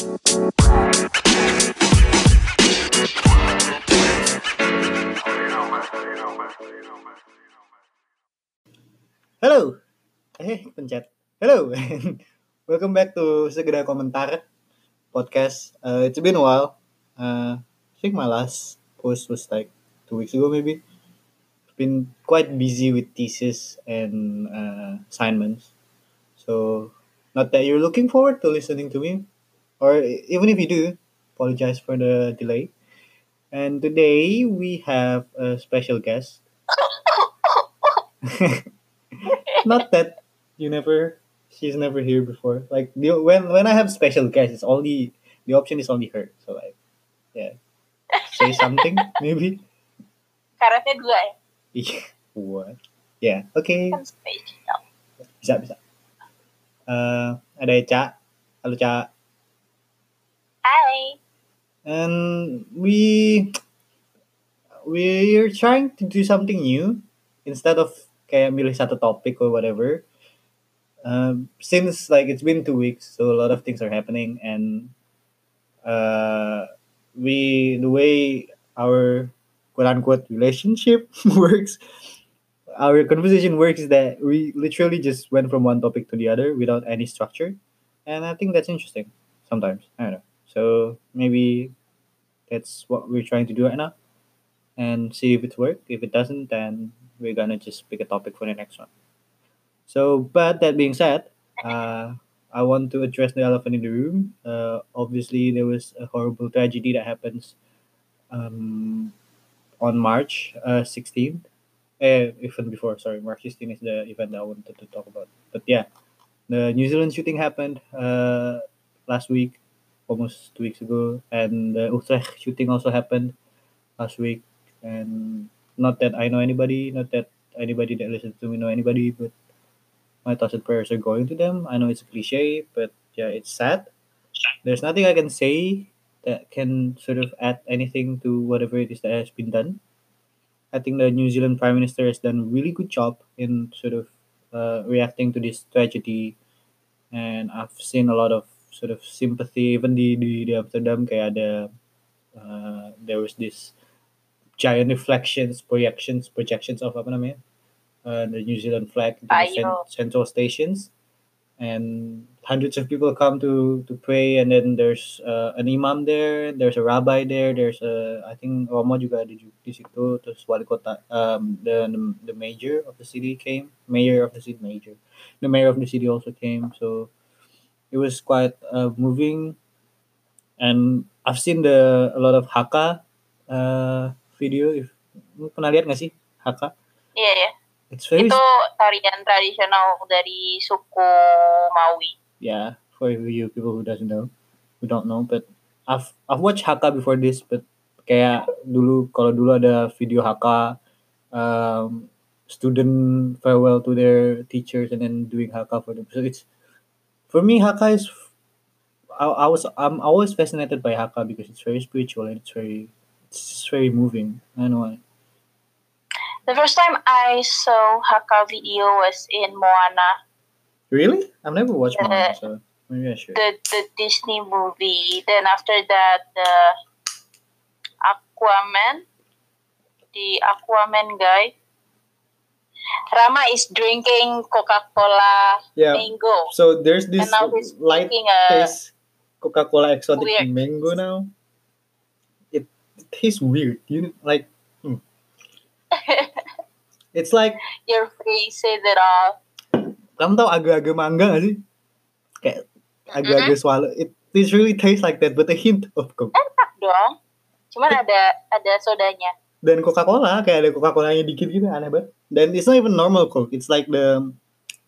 Halo. Eh, pencet. Halo. Welcome back to Segera Komentar podcast. Uh, it's been a while. Uh, I think my last post was like two weeks ago, maybe. Been quite busy with thesis and uh, assignments. So, not that you're looking forward to listening to me, or even if you do, apologize for the delay. And today we have a special guest. not that you never she's never here before. Like the, when when i have special guests it's only the option is only her. So like yeah. Say something maybe. Karetnya dua ya? Iya, what? Yeah okay. Bisa bisa. Eh, ada Eca halo Ca Hai. and we we're trying to do something new instead of kayak milih satu topic or whatever. Um, since like it's been two weeks so a lot of things are happening and uh, we the way our quote unquote relationship works our conversation works is that we literally just went from one topic to the other without any structure. And i think that's interesting sometimes. I don't know so maybe that's what we're trying to do right now and see if it works. If it doesn't, then we're gonna just pick a topic for the next one. So, but that being said, uh, I want to address the elephant in the room. Uh, obviously, there was a horrible tragedy that happens um, on March uh, 16th. Eh, even before, sorry, March 16th is the event I wanted to talk about. But yeah, the New Zealand shooting happened uh, last week, almost two weeks ago, and the Utrecht shooting also happened last week. And not that I know anybody, not that anybody that listens to me know anybody, but my thoughts and prayers are going to them. I know it's a cliche, but yeah, it's sad. There's nothing I can say that can sort of add anything to whatever it is that has been done. I think the New Zealand Prime Minister has done a really good job in sort of uh, reacting to this tragedy, and I've seen a lot of sort of sympathy. Even di di, di Amsterdam kayak ada uh, there was this giant reflections, projections, projections of apa namanya uh, the New Zealand flag Ayo. central stations, and hundreds of people come to to pray, and then there's uh, an imam there, there's a rabbi there, there's a I think Romo juga ada di situ, terus wali kota, um, the, the the mayor of the city came, mayor of the city, major, the mayor of the city also came, so it was quite uh, moving, and I've seen the a lot of Haka uh, video. If pernah lihat nggak sih Haka? Iya ya. It's very Itu tarian tradisional dari suku Maui. yeah for you people who doesn't know, who don't know, but I've I've watched Haka before this, but kayak dulu kalau dulu ada video Haka um, student farewell to their teachers and then doing Haka for them. So it's for me Haka is I, I was I'm always fascinated by Haka because it's very spiritual and it's very it's very moving. I don't know why. The first time I saw Haka video was in Moana, Really? I've never watched Uh, Moana, so maybe I should. the the Disney movie. Then after that, the Aquaman, the Aquaman guy. Rama is drinking Coca-Cola Yeah. Mango. So there's this And now he's light taste Coca-Cola exotic weird- mango now. It, it tastes weird. You know, like hmm. it's like your face it all. kamu tahu agak-agak mangga gak sih? Kayak agak-agak swallow. It literally tastes like that, but a hint of Coke. Enak dong. Cuman ada ada sodanya. Dan Coca-Cola kayak ada Coca-Colanya dikit gitu aneh banget. Dan it's not even normal Coke. It's like the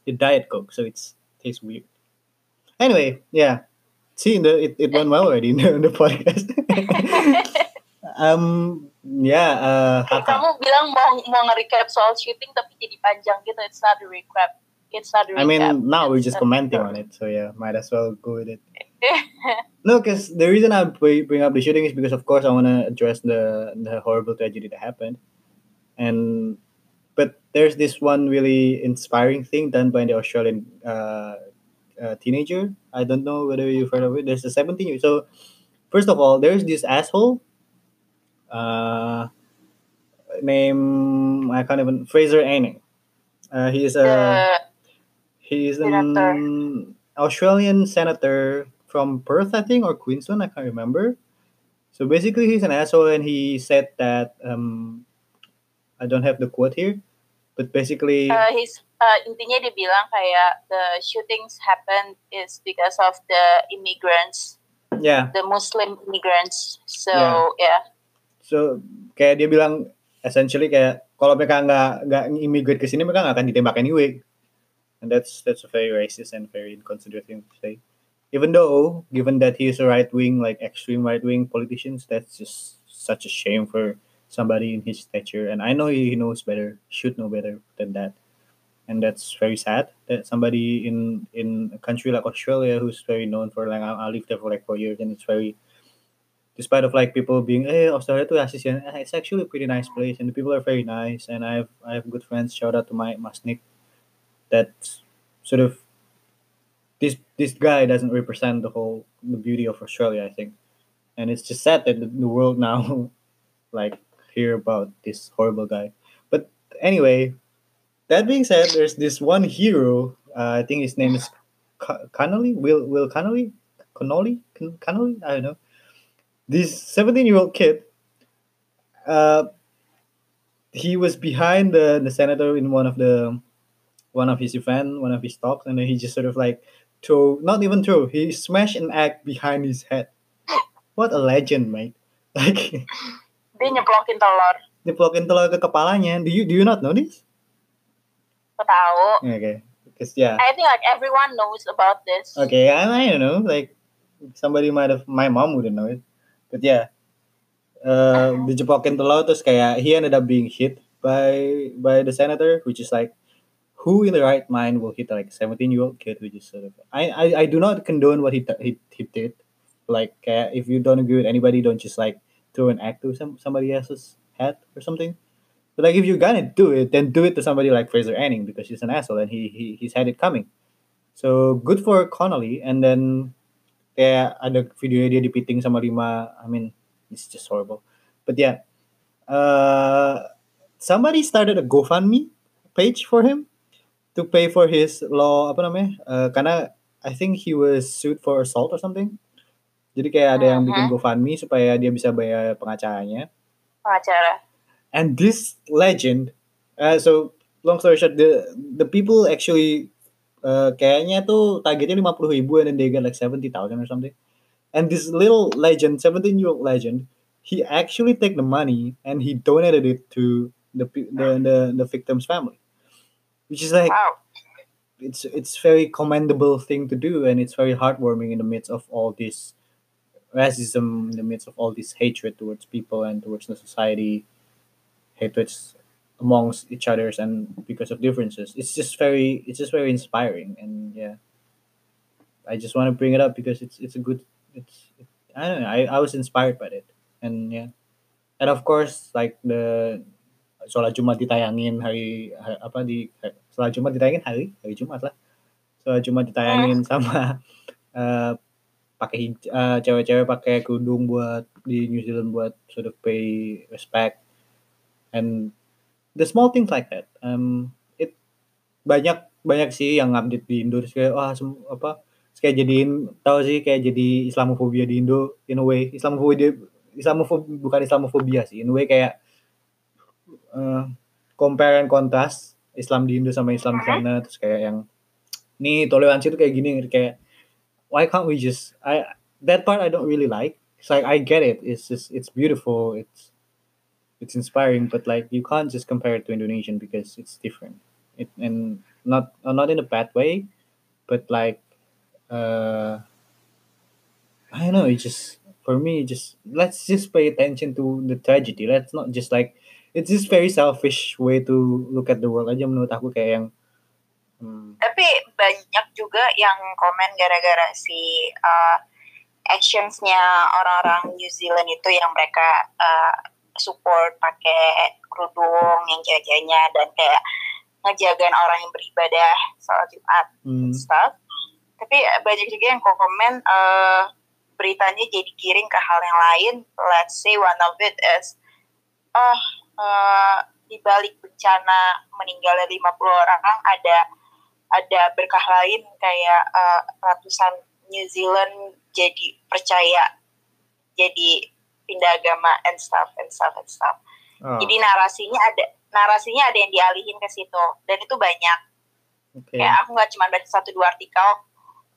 the diet Coke, so it's tastes weird. Anyway, yeah. See, the it, it went well already in the, in the podcast. um, yeah, uh, Haka. Kamu bilang mau mau nge-recap soal shooting tapi jadi panjang gitu. It's not a recap. It's not a recap. I mean, now we're just It's commenting on it, so yeah, might as well go with it. No, because the reason I bring bring up the shooting is because, of course, I want to address the the horrible tragedy that happened, and but there's this one really inspiring thing done by the Australian uh, a teenager. I don't know whether you've heard of it. There's a 17 year. So first of all, there's this asshole. Uh, name I can't even Fraser Anning. Uh, he is a he is an Australian senator from Perth, I think, or Queensland. I can't remember. So basically, he's an asshole, and he said that um, I don't have the quote here, but basically, uh, his uh, intinya dia bilang kayak the shootings happened is because of the immigrants, yeah. the Muslim immigrants. So Yeah. yeah, So kayak dia bilang essentially kayak kalau mereka nggak nggak immigrate ke sini mereka nggak akan ditembak anyway. And that's that's a very racist and very inconsiderate thing to say. Even though, given that he is a right wing, like extreme right wing politicians, that's just such a shame for somebody in his stature. And I know he knows better, should know better than that. And that's very sad that somebody in in a country like Australia, who's very known for like I, I lived there for like four years, and it's very despite of like people being eh Australia rasis ya eh, it's actually a pretty nice place and the people are very nice and I have I have good friends shout out to my Nick that sort of this this guy doesn't represent the whole the beauty of Australia I think. And it's just sad that the, world now like hear about this horrible guy. But anyway that being said there's this one hero uh, I think his name is Connolly? Will Will Connolly? Connolly? Connolly? I don't know. This 17 year old kid uh he was behind the the senator in one of the one of his event one of his talks and then he just sort of like throw not even throw he smashed an egg behind his head what a legend mate like dia nyeplokin telur. diplokin telur ke kepalanya do you do you not know this tahu. okay because yeah I think like everyone knows about this. Okay, I, I don't know. Like somebody might have, my mom wouldn't know it, but yeah, uh, dijepokin telur terus kayak he ended up being hit by by the senator, which is like, who in the right mind will hit like a seventeen year old kid, which is sort of I, I I do not condone what he he, he did. Like uh, if you don't agree with anybody, don't just like throw an egg to some somebody else's head or something. But like if you're gonna do it, then do it to somebody like Fraser Anning because he's an asshole and he, he he's had it coming. So good for Connolly and then yeah ada videonya dia dipiting sama lima I mean it's just horrible. But yeah, uh, somebody started a GoFundMe page for him to pay for his law apa namanya? Uh, karena I think he was sued for assault or something. Jadi kayak ada yang bikin GoFundMe supaya dia bisa bayar pengacaranya. Pengacara. and this legend uh, so long story short the the people actually uh, kayaknya tuh targetnya 50 ribu and then they get like 70,000 or something and this little legend 17 year old legend he actually take the money and he donated it to the the the, the victim's family which is like Wow. it's it's very commendable thing to do and it's very heartwarming in the midst of all this racism in the midst of all this hatred towards people and towards the society hatreds amongst each others and because of differences. It's just very it's just very inspiring and yeah. I just want to bring it up because it's it's a good it's i don't know i, I was inspired by it and yeah. And of course like the sholat jumat ditayangin hari, hari apa di sholat jumat ditayangin hari hari jumat lah. Sholat jumat ditayangin sama eh, pakai eh, cewek-cewek pakai kerudung buat di New Zealand buat sort of pay respect. And the small things like that. Um it banyak banyak sih yang update di Indo. Kayak wah sem- apa kayak jadiin tahu sih kayak jadi Islamofobia di Indo in a way. Islamofobia Islamofobia bukan Islamofobia sih. In a way kayak eh, compare and contrast Islam di Indo sama Islam di sana terus kayak yang nih toleransi itu kayak gini kayak why can't we just I that part I don't really like. It's like I get it. It's just it's beautiful. It's it's inspiring but like you can't just compare it to Indonesian because it's different. It and not uh, not in a bad way but like uh I don't know. It just for me just let's just pay attention to the tragedy. Let's not just like it's just very selfish way to look at the world aja menurut aku kayak yang hmm, Tapi banyak juga yang komen gara-gara si uh, actionsnya orang-orang New Zealand itu yang mereka uh, support pakai kerudung yang cewek-ceweknya dan kayak ngejagain orang yang beribadah sholat Jumat hmm, stuff. tapi banyak juga yang komen uh, beritanya jadi giring ke hal yang lain. Let's say one of it is oh uh, di balik bencana meninggalnya 50 orang ada ada berkah lain kayak uh, ratusan New Zealand jadi percaya jadi pindah agama and stuff and stuff and stuff. Oh. Jadi narasinya ada narasinya ada yang dialihin ke situ dan itu banyak. Okay. Kayak aku nggak cuma baca satu dua artikel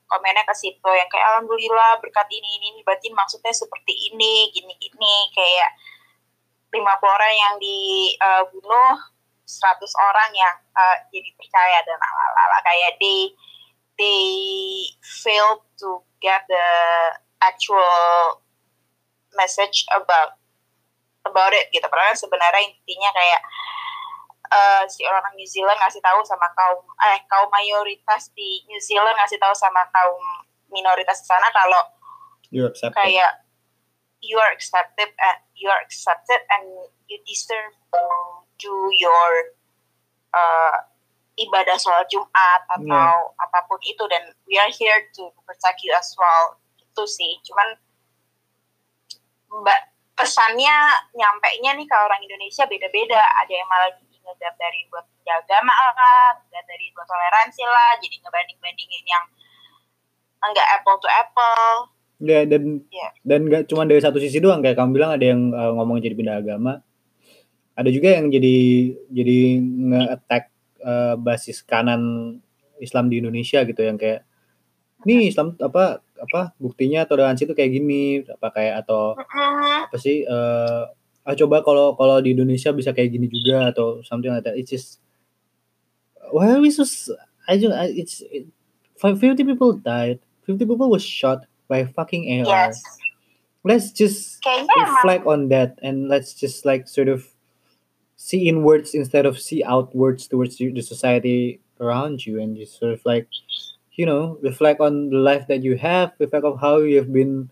komennya ke situ yang kayak alhamdulillah berkat ini ini, ini batin maksudnya seperti ini gini gini kayak 50 orang yang dibunuh uh, 100 orang yang uh, jadi percaya dan lalala kayak they they failed to get the actual message about about it gitu. Padahal sebenarnya intinya kayak uh, si orang New Zealand ngasih tahu sama kaum eh kaum mayoritas di New Zealand ngasih tahu sama kaum minoritas di sana kalau kayak you are accepted and you are accepted and you deserve to do your uh, ibadah sholat Jumat atau yeah. apa pun itu. Dan we are here to protect you as well. Itu sih. Cuman mbak pesannya nyampe nya nih ke orang Indonesia beda-beda. Ada yang malah ngedap dari buat menjaga lah dari buat toleransi lah. Jadi ngebanding-bandingin yang enggak apple to apple ya dan yeah. dan nggak cuma dari satu sisi doang. Kayak kamu bilang ada yang uh, ngomong jadi pindah agama. Ada juga yang jadi jadi nge-attack uh, basis kanan Islam di Indonesia gitu. Yang kayak nih Islam apa apa buktinya toleransi itu kayak gini. Apa kayak atau apa sih uh, ah coba kalau kalau di Indonesia bisa kayak gini juga atau something like that. It's just why are we so I just it's it, 50 people died. 50 people was shot by fucking AR yes. let's just Kayaknya reflect emang. on that and let's just like sort of see inwards instead of see outwards towards the society around you and just sort of like you know reflect on the life that you have reflect on how you have been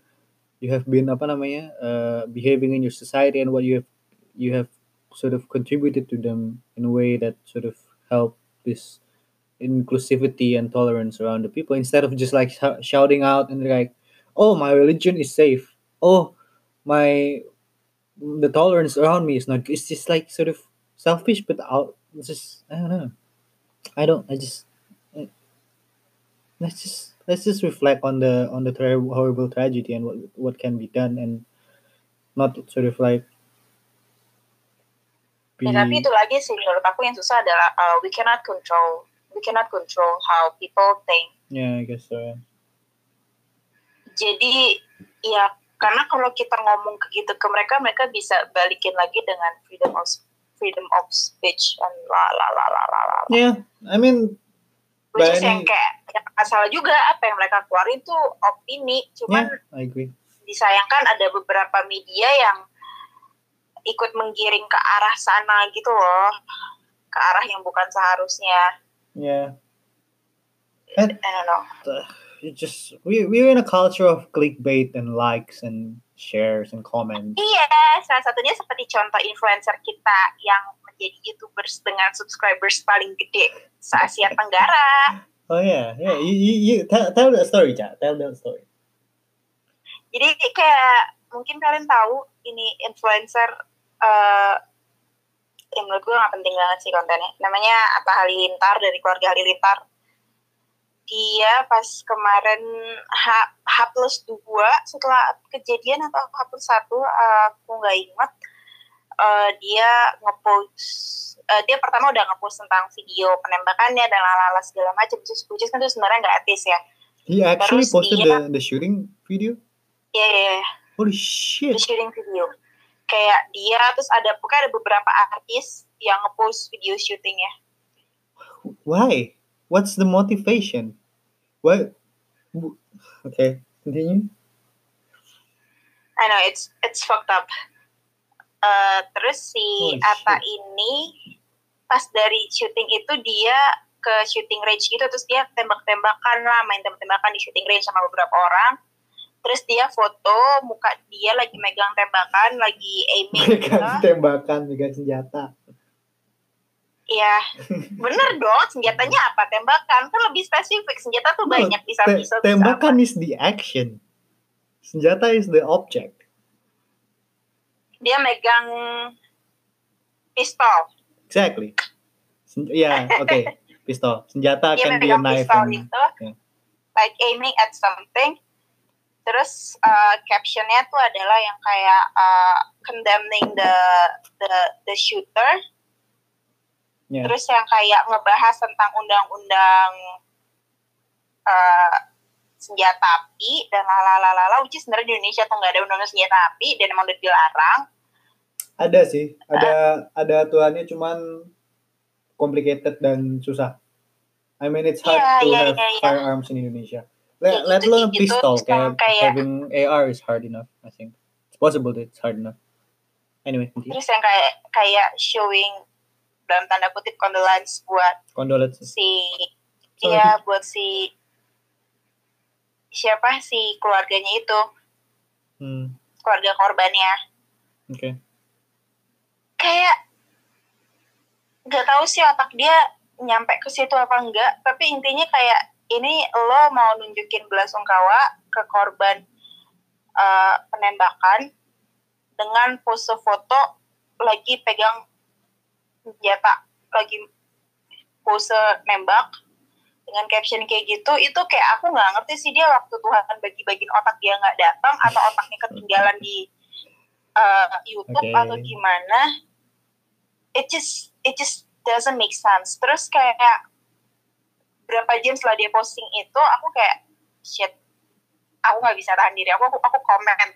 you have been apa namanya uh, behaving in your society and what you have you have sort of contributed to them in a way that sort of help this inclusivity and tolerance around the people instead of just like sh- shouting out and like oh my religion is safe. Oh my the tolerance around me is not it's just like sort of selfish but out it's just i don't know. I don't i just let's just let's just reflect on the on the terrible horrible tragedy and what what can be done and not sort of like be... ya, tapi itu lagi sih menurut aku yang susah adalah uh, we cannot control we cannot control how people think. Yeah I guess so yeah. Jadi ya karena kalau kita ngomong ke gitu ke mereka mereka bisa balikin lagi dengan freedom of freedom of speech and la la la la la la. Yeah I mean which is yang kayak yang salah juga apa yang mereka keluarin tuh opini cuman yeah, I agree. disayangkan ada beberapa media yang ikut menggiring ke arah sana gitu loh. Ke arah yang bukan seharusnya. Yeah. I don't know it just we we're in a culture of clickbait and likes and shares and comments. Iya, salah satunya seperti contoh influencer kita yang menjadi youtubers dengan subscribers paling gede se Asia Tenggara. Oh yeah, yeah. You, you, you tell, tell the story, Cak. Tell the story. Jadi kayak mungkin kalian tahu ini influencer uh, yang menurut gue gak penting banget sih kontennya. Namanya Atta Halilintar dari keluarga Halilintar dia pas kemarin H, H plus 2 setelah kejadian atau H plus 1 aku nggak ingat uh, dia ngepost uh, dia pertama udah ngepost tentang video penembakannya dan lalala segala macam terus which kan tuh sebenarnya nggak etis ya. He actually Terus posted dia, the, the shooting video? Iya yeah, yeah, yeah. holy shit. The shooting video. Kayak dia terus ada pokoknya ada beberapa artis yang ngepost video shootingnya. Why what's the motivation? What? Okay, continue. I know it's it's fucked up. Uh, terus si oh, Ata ini pas dari syuting itu dia ke shooting range gitu terus dia tembak-tembakan lah main tembak-tembakan di shooting range sama beberapa orang terus dia foto muka dia lagi megang tembakan lagi aiming megang gitu. tembakan megang senjata Iya, bener dong. Senjatanya apa? Tembakan kan lebih spesifik. Senjata tuh banyak bisa te- pisau. bisa tembakan is the action. Senjata is the object. Dia megang pistol. Exactly. Sen- yeah, okay. Pistol. Senjata Dia can be a knife. pistol and- itu, yeah. like aiming at something. Terus uh, captionnya tuh adalah yang kayak uh, condemning the the the shooter. Yeah. Terus yang kayak ngebahas tentang undang-undang uh, senjata api dan lalalala, which is sebenarnya di Indonesia tuh nggak ada undang-undang senjata api dan emang udah dilarang. Ada sih, ada ada aturannya cuman complicated dan susah. I mean it's hard Iya, to iya, have iya, iya. firearms in Indonesia. Let, Kayak let gitu, alone gitu, pistol, terus kayak, kayak- having AR is hard enough, I think. It's possible that it's hard enough. Anyway. Terus yang kayak kayak showing dalam tanda kutip condolence buat condolences. si iya buat si siapa si keluarganya itu Hmm, keluarga korbannya okay. kayak nggak tahu sih otak dia nyampe ke situ apa enggak tapi intinya kayak ini lo mau nunjukin belasungkawa ke korban eh, penembakan dengan pose foto lagi pegang senjata lagi pose nembak dengan caption kayak gitu itu kayak aku nggak ngerti sih dia waktu Tuhan bagi-bagiin otak dia nggak datang atau otaknya ketinggalan di eh, YouTube Oke. atau gimana. It just it just doesn't make sense. Terus kayak berapa jam setelah dia posting itu aku kayak shit aku nggak bisa tahan diri. Aku aku, aku komen kan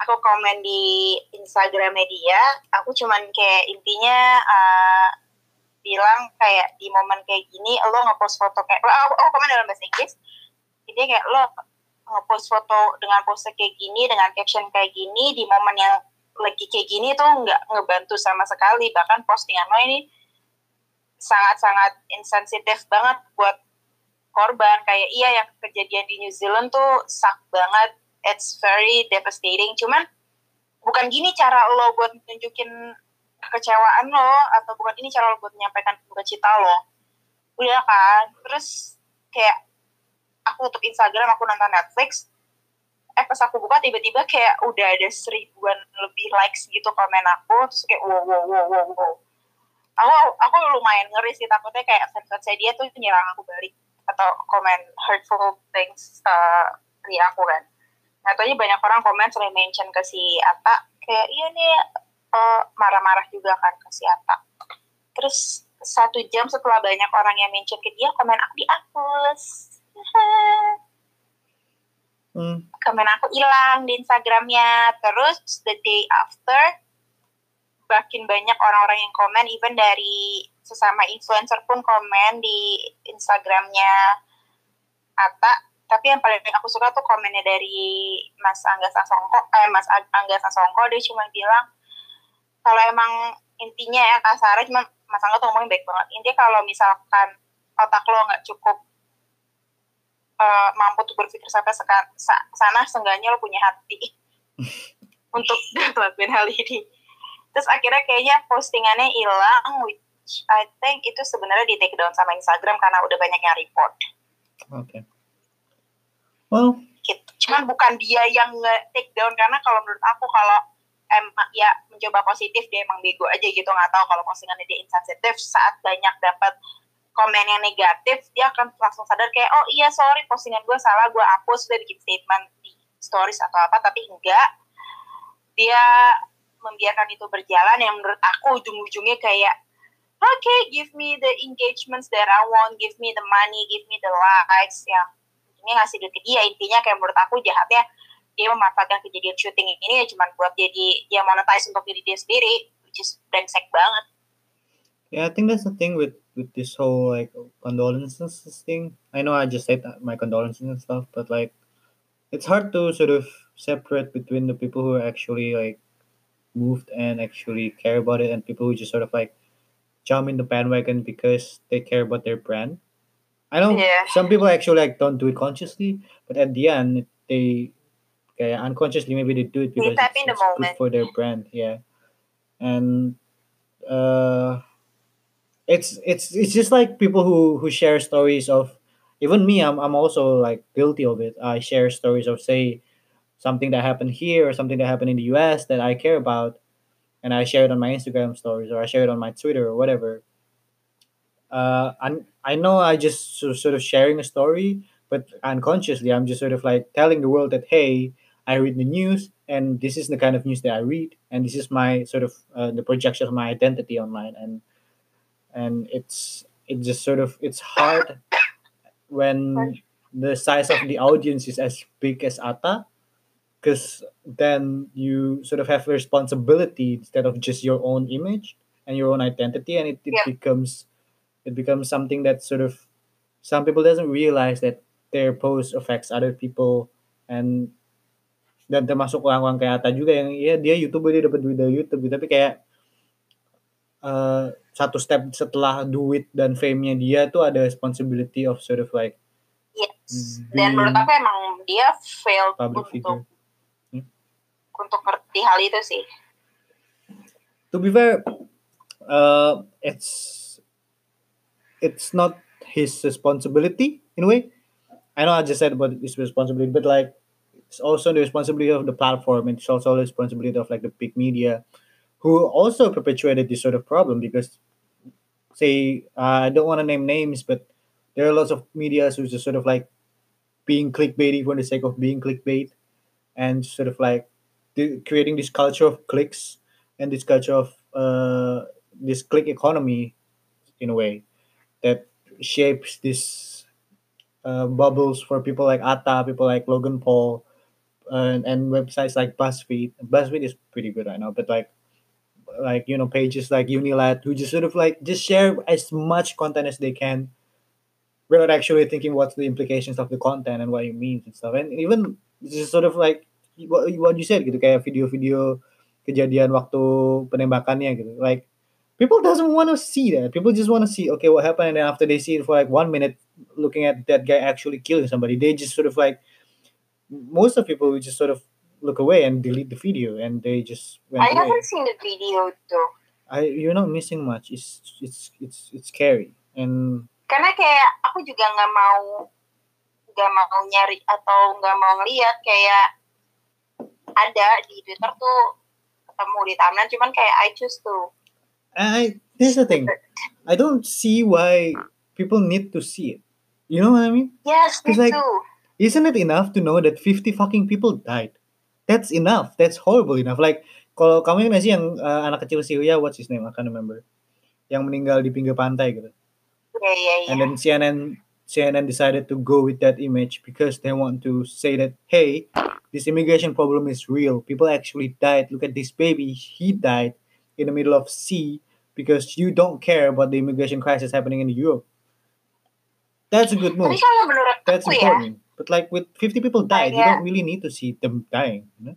aku komen di Instagram media aku cuman kayak intinya eh, bilang kayak di momen kayak gini lo ngepost foto kayak aku, aku komen dalam bahasa Inggris jadi kayak lo ngepost foto dengan pose kayak gini dengan caption kayak gini di momen yang lagi kayak gini tuh nggak ngebantu sama sekali bahkan postingan lo ini sangat-sangat insensitif banget buat korban. Kayak iya yang kejadian di New Zealand tuh suck banget it's very devastating. Cuman bukan gini cara lo buat nunjukin kekecewaan lo atau bukan ini cara lo buat menyampaikan duka cita lo. Udah kan? Terus kayak aku tutup Instagram aku nonton Netflix eh pas aku buka tiba-tiba kayak udah ada seribuan lebih likes gitu komen aku terus kayak wow wow wow wow wow. Aku aku lumayan ngeri sih takutnya kayak fans dia tuh nyerang aku balik atau komen hurtful things uh, di aku kan nah tadi banyak orang komen sering mention ke si Ata kayak iya nih uh, marah-marah juga kan ke si Ata terus satu jam setelah banyak orang yang mention ke dia komen aku dihapus. Hmm, komen aku hilang di Instagramnya. Terus the day after makin banyak orang-orang yang komen even dari sesama influencer pun komen di Instagramnya Ata tapi yang paling aku suka tuh komennya dari Mas Angga Sasongko eh Mas Angga Sasongko. Dia cuma bilang kalau emang intinya ya kasarnya cuma Mas Angga tuh ngomongin baik banget. Intinya kalau misalkan otak lo nggak cukup eh, mampu tuh berpikir sampai seka- sa- sana seenggaknya lo punya hati untuk ngelakuin hal ini. Terus akhirnya kayaknya postingannya hilang which I think itu sebenarnya di take down sama Instagram karena udah banyak yang report. Okay. Well, gitu. Cuman bukan dia yang nge take down karena kalau menurut aku kalau emang ya mencoba positif dia emang bego aja gitu nggak tahu kalau postingannya dia insensitif. Saat banyak dapat komen yang negatif dia akan langsung sadar kayak oh iya sorry postingan gue salah gue hapus udah bikin statement di stories atau apa. Tapi enggak. Dia membiarkan itu berjalan yang menurut aku ujung-ujungnya kayak okay give me the engagements that I want give me the money give me the likes yang ini ngasih duit ke dia intinya kayak menurut aku jahatnya dia memanfaatkan kejadian syuting ini ya cuma buat jadi dia monetize untuk diri dia sendiri which is brengsek banget yeah, I think that's the thing with with this whole like condolences thing. I know I just said my condolences and stuff, but like it's hard to sort of separate between the people who are actually like moved and actually care about it and people who just sort of like jump in the bandwagon because they care about their brand. I know Yeah. some people actually like don't do it consciously, but at the end they okay, unconsciously maybe they do it because it's, in the it's good moment. for their brand, yeah. And uh it's it's it's just like people who who share stories of even me i'm, I'm also like guilty of it i share stories of say something that happened here or something that happened in the us that i care about and i share it on my instagram stories or i share it on my twitter or whatever uh i i know i just sort of, sort of sharing a story but unconsciously i'm just sort of like telling the world that hey i read the news and this is the kind of news that i read and this is my sort of uh, the projection of my identity online and and it's it just sort of it's hard when the size of the audience is as big as Ata because then you sort of have a responsibility instead of just your own image and your own identity and it, it Yeah. becomes it becomes something that sort of some people doesn't realize that their post affects other people and dan termasuk orang-orang kayak Ata juga yang ya dia youtuber dia dapat duit dari YouTube tapi kayak eh, satu step setelah duit dan fame-nya dia tuh ada responsibility of sort of like Yes. Dan menurut aku emang dia failed public untuk figure. Hmm. untuk ngerti hal itu sih. To be fair, uh, it's it's not his responsibility in a way. I know I just said about his responsibility, but like it's also the responsibility of the platform. And it's also the responsibility of like the big media, who also perpetuated this sort of problem because, say, uh, I don't want to name names, but there are lots of media who just sort of like being clickbaity for the sake of being clickbait, and sort of like the, creating this culture of clicks and this culture of uh, this click economy in a way that shapes this uh, bubbles for people like Atta, people like Logan Paul, uh, and websites like BuzzFeed. BuzzFeed is pretty good right now, but like like you know pages like Unilat who just sort of like just share as much content as they can without actually thinking what's the implications of the content and what it means and stuff. And even just sort of like what, what you said gitu kayak video-video kejadian waktu penembakannya gitu. Like people doesn't want to see that. People just want to see okay what happened and then after they see it for like one minute looking at that guy actually killing somebody, they just sort of like most of people would just sort of look away and delete the video and they just went I away. haven't seen the video though I you're not missing much. It's it's it's it's scary and Karena kayak aku juga nggak mau nggak mau nyari atau nggak mau ngeliat kayak ada di Twitter tuh ketemu di timeline cuman kayak I choose to I here's the thing. I don't see why people need to see it. You know what I mean? yes me like- too Isn't it enough to know that 50 fucking people died? That's enough. That's horrible enough. Like kalau kamu yang sih yang uh, anak kecil sih ya what's his name? I can't remember. Yang meninggal di pinggir pantai gitu. Iya iya iya. And then CNN CNN decided to go with that image because they want to say that hey, this immigration problem is real. People actually died. Look at this baby. He died in the middle of sea because you don't care about the immigration crisis happening in Europe. That's a good Tapi move. kalau menurut That's aku ya, important. But like with 50 people died, you don't really need to see them dying. You know?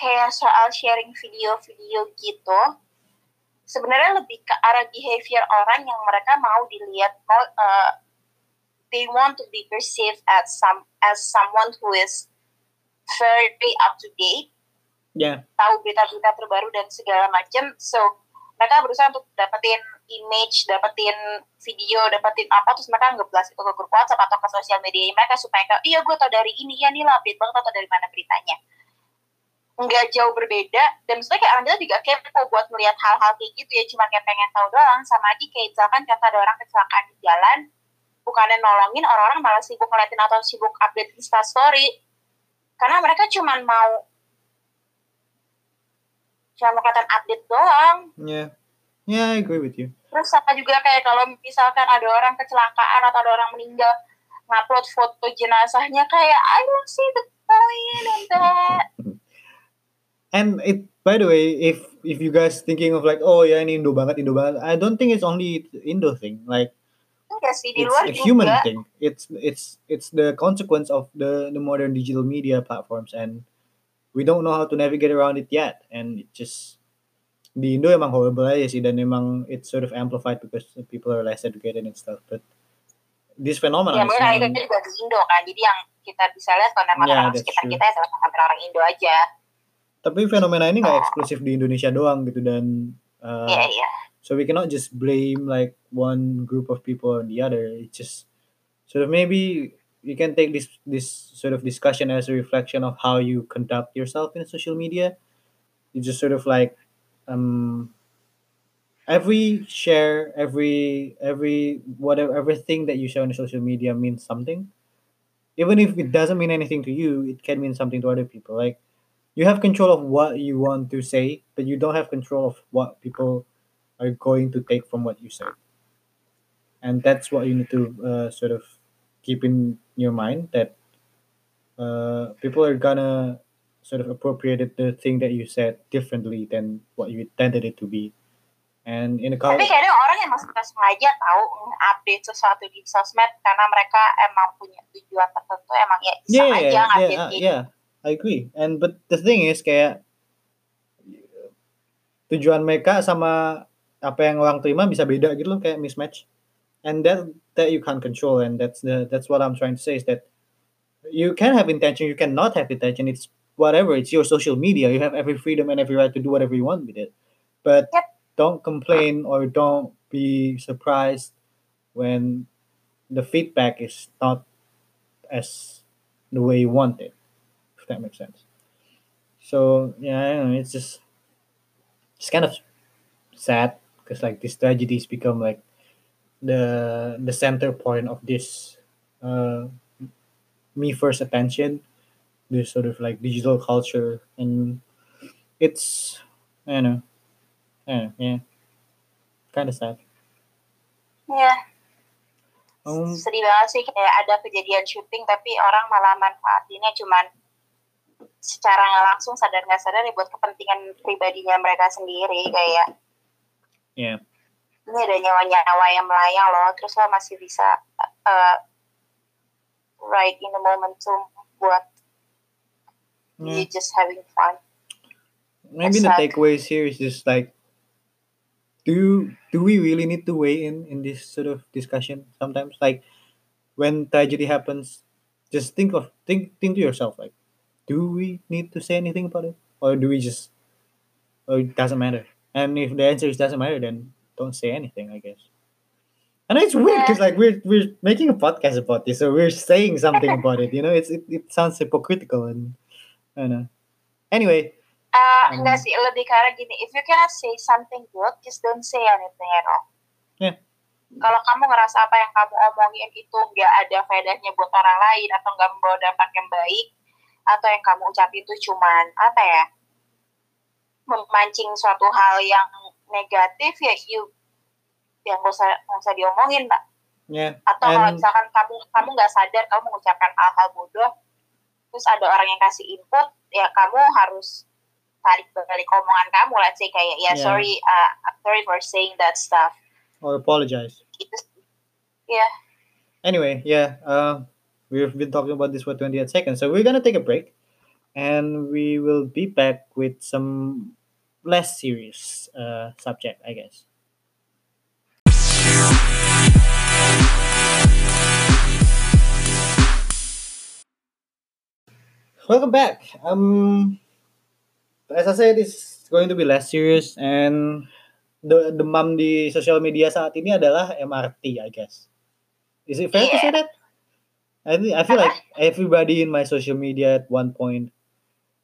kayak soal sharing video-video gitu, sebenarnya lebih ke arah behavior orang yang mereka mau dilihat, mau uh, they want to be perceived as some as someone who is very up to date, Yeah. tahu berita-berita terbaru dan segala macam. So mereka berusaha untuk dapetin image, dapetin video, dapetin apa, terus mereka ngeblas itu ke grup WhatsApp atau ke sosial media mereka supaya kayak, iya gue tau dari ini, ya nih lah update banget atau dari mana beritanya. Nggak jauh berbeda, dan maksudnya kayak orang kita juga kepo buat melihat hal-hal kayak gitu ya, cuma kayak pengen tahu doang, sama aja kayak misalkan kata ada orang kecelakaan di jalan, bukannya nolongin, orang-orang malah sibuk ngeliatin atau sibuk update instastory, karena mereka cuma mau cuma kelihatan update doang. Yeah. Yeah, I agree with you. Terus sama juga kayak kalau misalkan ada orang kecelakaan atau ada orang meninggal ngupload foto jenazahnya kayak I don't see the point in that. And it by the way, if if you guys thinking of like, oh ya ini Indo banget, Indo banget, I don't think it's only Indo thing. Like Enggak sih di it's luar a juga. human thing. It's it's it's the consequence of the the modern digital media platforms and we don't know how to navigate around it yet. And it just di Indo emang horrible aja sih dan emang it's sort of amplified because people are less educated and stuff. But this phenomenon Ya mungkin not- juga di Indo kan. Jadi yang kita bisa lihat konten Yeah, orang sekitar true. kita ya sama orang Indo aja. tapi fenomena ini nggak eksklusif di Indonesia doang gitu dan uh, Iya iya. So we cannot just blame like one group of people or the other. It's just sort of maybe you can take this this sort of discussion as a reflection of how you conduct yourself in social media. You just sort of like um every share, every every whatever everything that you share on social media means something. Even if it doesn't mean anything to you, it can mean something to other people. Like you have control of what you want to say, but you don't have control of what people are going to take from what you say. And that's what you need to uh, sort of keep in your mind that uh, people are gonna sort of appropriate the thing that you said differently than what you intended it to be. And in a Tapi college, kadang orang yang masih sengaja tahu update sesuatu di sosmed karena mereka emang punya tujuan tertentu emang ya iseng yeah, aja yeah, yeah, uh, yeah, I agree. And but the thing is kayak tujuan mereka sama apa yang orang terima bisa beda gitu loh kayak mismatch. And that that you can't control and that's the that's what I'm trying to say is that you can have intention, you cannot have intention. It's whatever. It's your social media. You have every freedom and every right to do whatever you want with it. But Yep. don't complain or don't be surprised when the feedback is not as the way you want it. If that makes sense. So yeah, I don't know, it's just it's kind of sad because like these tragedies become like the the center point of this uh me first attention this sort of like digital culture. And it's I know. I know yeah. Kind of sad. Iya, um sedih banget sih kayak ada kejadian syuting tapi orang malah manfaatinnya cuman secara langsung sadar nggak sadar ya buat kepentingan pribadinya mereka sendiri kayak yeah ini ada nyawa-nyawa yang melayang loh terus lo masih bisa uh, right in the momentum buat yeah you just having fun. Maybe the takeaways here is just like do you do we really need to weigh in in this sort of discussion sometimes? Like when tragedy happens just think of think think to yourself like do we need to say anything about it? Or do we just or it doesn't matter? And if the answer is doesn't matter then don't say anything i guess. And it's weird because like we're we're making a podcast about this so we're saying something about it you know? It's it, it sounds hypocritical and i don't know. Anyway. Uh, Hmm. enggak sih lebih karena gini if you cannot say something good just don't say anything at all. Yeah. kalau kamu ngerasa apa yang kamu omongin itu nggak ada faedahnya buat orang lain atau nggak membawa dampak yang baik atau yang kamu ucap itu cuman apa ya memancing suatu hal yang negatif ya you yang gak usah nggak usah diomongin mbak yeah atau kalau And- misalkan kamu kamu nggak sadar kamu mengucapkan hal-hal bodoh terus ada orang yang kasih input ya kamu harus tarik balik omongan kamu let's say kayak ya Yeah. sorry uh, I'm sorry for saying that stuff. Or apologize. Gitu ya. Anyway, yeah, uh, we've been talking about this for 28 seconds, so we're gonna take a break, and we will be back with some less serious uh, subject, I guess. Welcome back. Um, as I said, it's going to be less serious, and the demam di social media saat ini adalah MRT, I guess. Is it fair to say that? I I feel like everybody in my social media at one point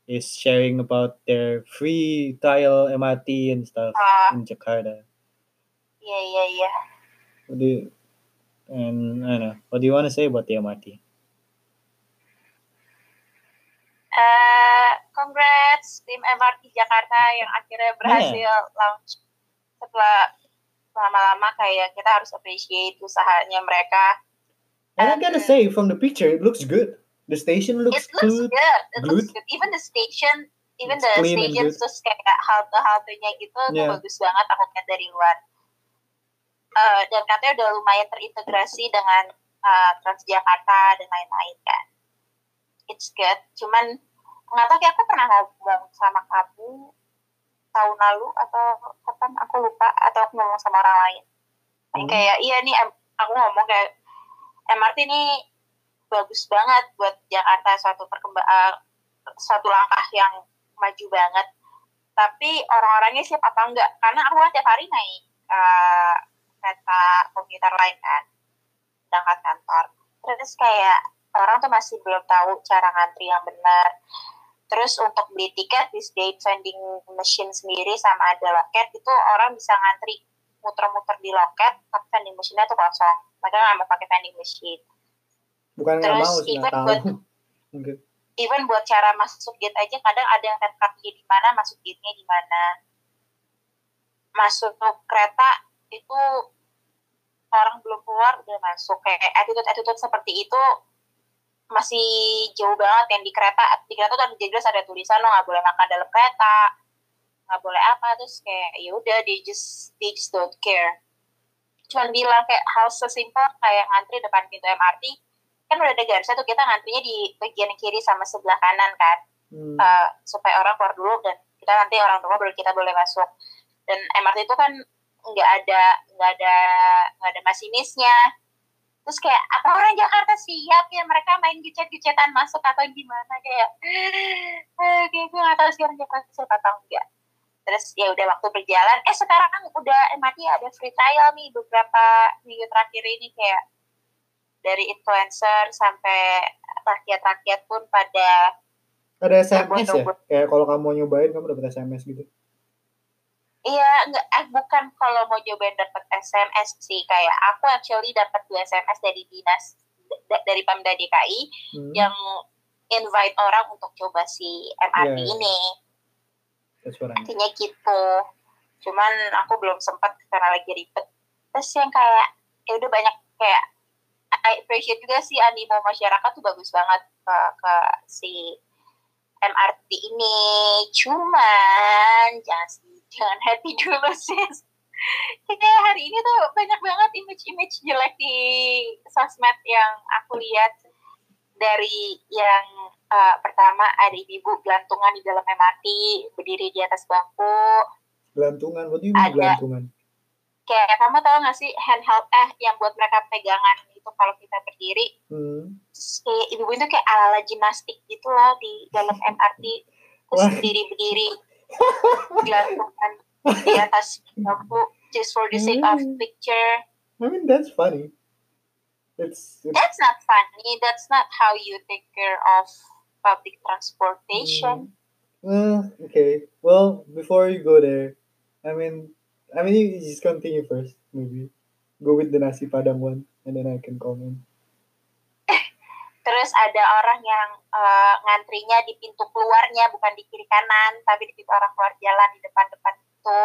is sharing about their free trial MRT and stuff uh, in Jakarta. iya iya iya What do you, and I don't know. What do you want to say about the MRT? Eh, congrats tim MRT Jakarta yang akhirnya berhasil launch setelah lama-lama kayak kita harus appreciate usahanya mereka And I gotta say, from the picture, it looks good. The station looks it looks good. good. It looks good. good. Even the station, even It's the station good. terus kayak halte-haltenya gitu tuh Yeah. bagus banget aku lihat dari luar. Eh, dan katanya udah lumayan terintegrasi dengan eh, Transjakarta dan lain-lain kan. It's good. Cuman nggak tahu kayak aku pernah ngomong sama kamu tahun lalu atau kapan aku lupa atau aku ngomong sama orang lain. Hmm. Kayak iya nih aku ngomong kayak MRT ini bagus banget buat Jakarta suatu perkembang eh, suatu langkah yang maju banget. Tapi orang-orangnya siap apa enggak? Karena aku kan tiap hari naik uh, kereta komuter lain kan berangkat kantor terus kayak orang tuh masih belum tahu cara ngantri yang benar terus untuk beli tiket di state vending machine sendiri sama ada loket itu orang bisa ngantri muter-muter di loket tapi vending machine-nya tuh kosong mereka nggak mau pakai vending machine bukan nggak terus mau sih nggak even tahu. buat even buat cara masuk gate aja kadang ada yang red card-nya di mana masuk gate-nya di mana. Masuk kereta itu orang belum keluar udah masuk. Kayak attitude attitude seperti itu masih jauh banget yang di kereta. Di kereta tuh ada jelas ada tulisan lo nggak boleh makan dalam kereta nggak boleh apa. Terus kayak ya udah they just they just don't care. Cuman bilang kayak hal sesimpel kayak ngantri depan pintu MRT kan udah ada garisnya tuh kita ngantrinya di bagian kiri sama sebelah kanan kan. Hmm. uh, supaya orang keluar dulu dan kita nanti orang tua baru kita boleh masuk. Dan MRT itu kan nggak ada nggak ada nggak ada masinisnya. Terus kayak apa orang Jakarta siap ya mereka main gecet-gecetan masuk atau gimana? Kayak eh, kayak gue nggak tahu sih orang Jakarta siap atau enggak terus ya udah waktu berjalan eh sekarang kan udah MRT ada free trial nih beberapa minggu terakhir ini kayak dari influencer sampai rakyat-rakyat pun pada ada SMS ya kayak kalau kamu mau nyobain kamu dapat SMS gitu Iya, enggak, eh, bukan kalau mau cobain dapat SMS sih. Kayak aku actually dapat dua SMS dari dinas da- dari Pemda DKI hmm. yang invite orang untuk coba si MRT Iya. ini. Intinya gitu. Cuman aku belum sempat karena lagi ribet. Terus yang kayak ya udah banyak kayak I appreciate juga sih animo masyarakat tuh bagus banget ke, ke si MRT ini. Cuman jangan jangan happy dulu sis. Kayak hari ini tuh banyak banget image-image jelek di sosmed yang aku lihat dari yang uh, pertama ada ibu gelantungan di dalam MRT berdiri di atas bangku gelantungan what do you mean Ada. gelantungan kayak kamu tahu gak sih handheld eh yang buat mereka pegangan itu kalau kita berdiri hmm. Kayak ibu itu kayak ala-ala gimnastik gitu loh di dalam MRT terus Wah. berdiri berdiri gelantungan di atas bangku just for the sake of Hmm. picture I mean that's funny it's, it's that's not funny that's not how you take care of public transportation Well, okay. Well, before you go there, I mean, I mean, you just continue first, maybe. Go with the nasi padang one, and then I can comment. Terus ada orang yang eh, ngantrinya di pintu keluarnya bukan di kiri kanan, tapi di pintu orang keluar jalan di depan-depan itu.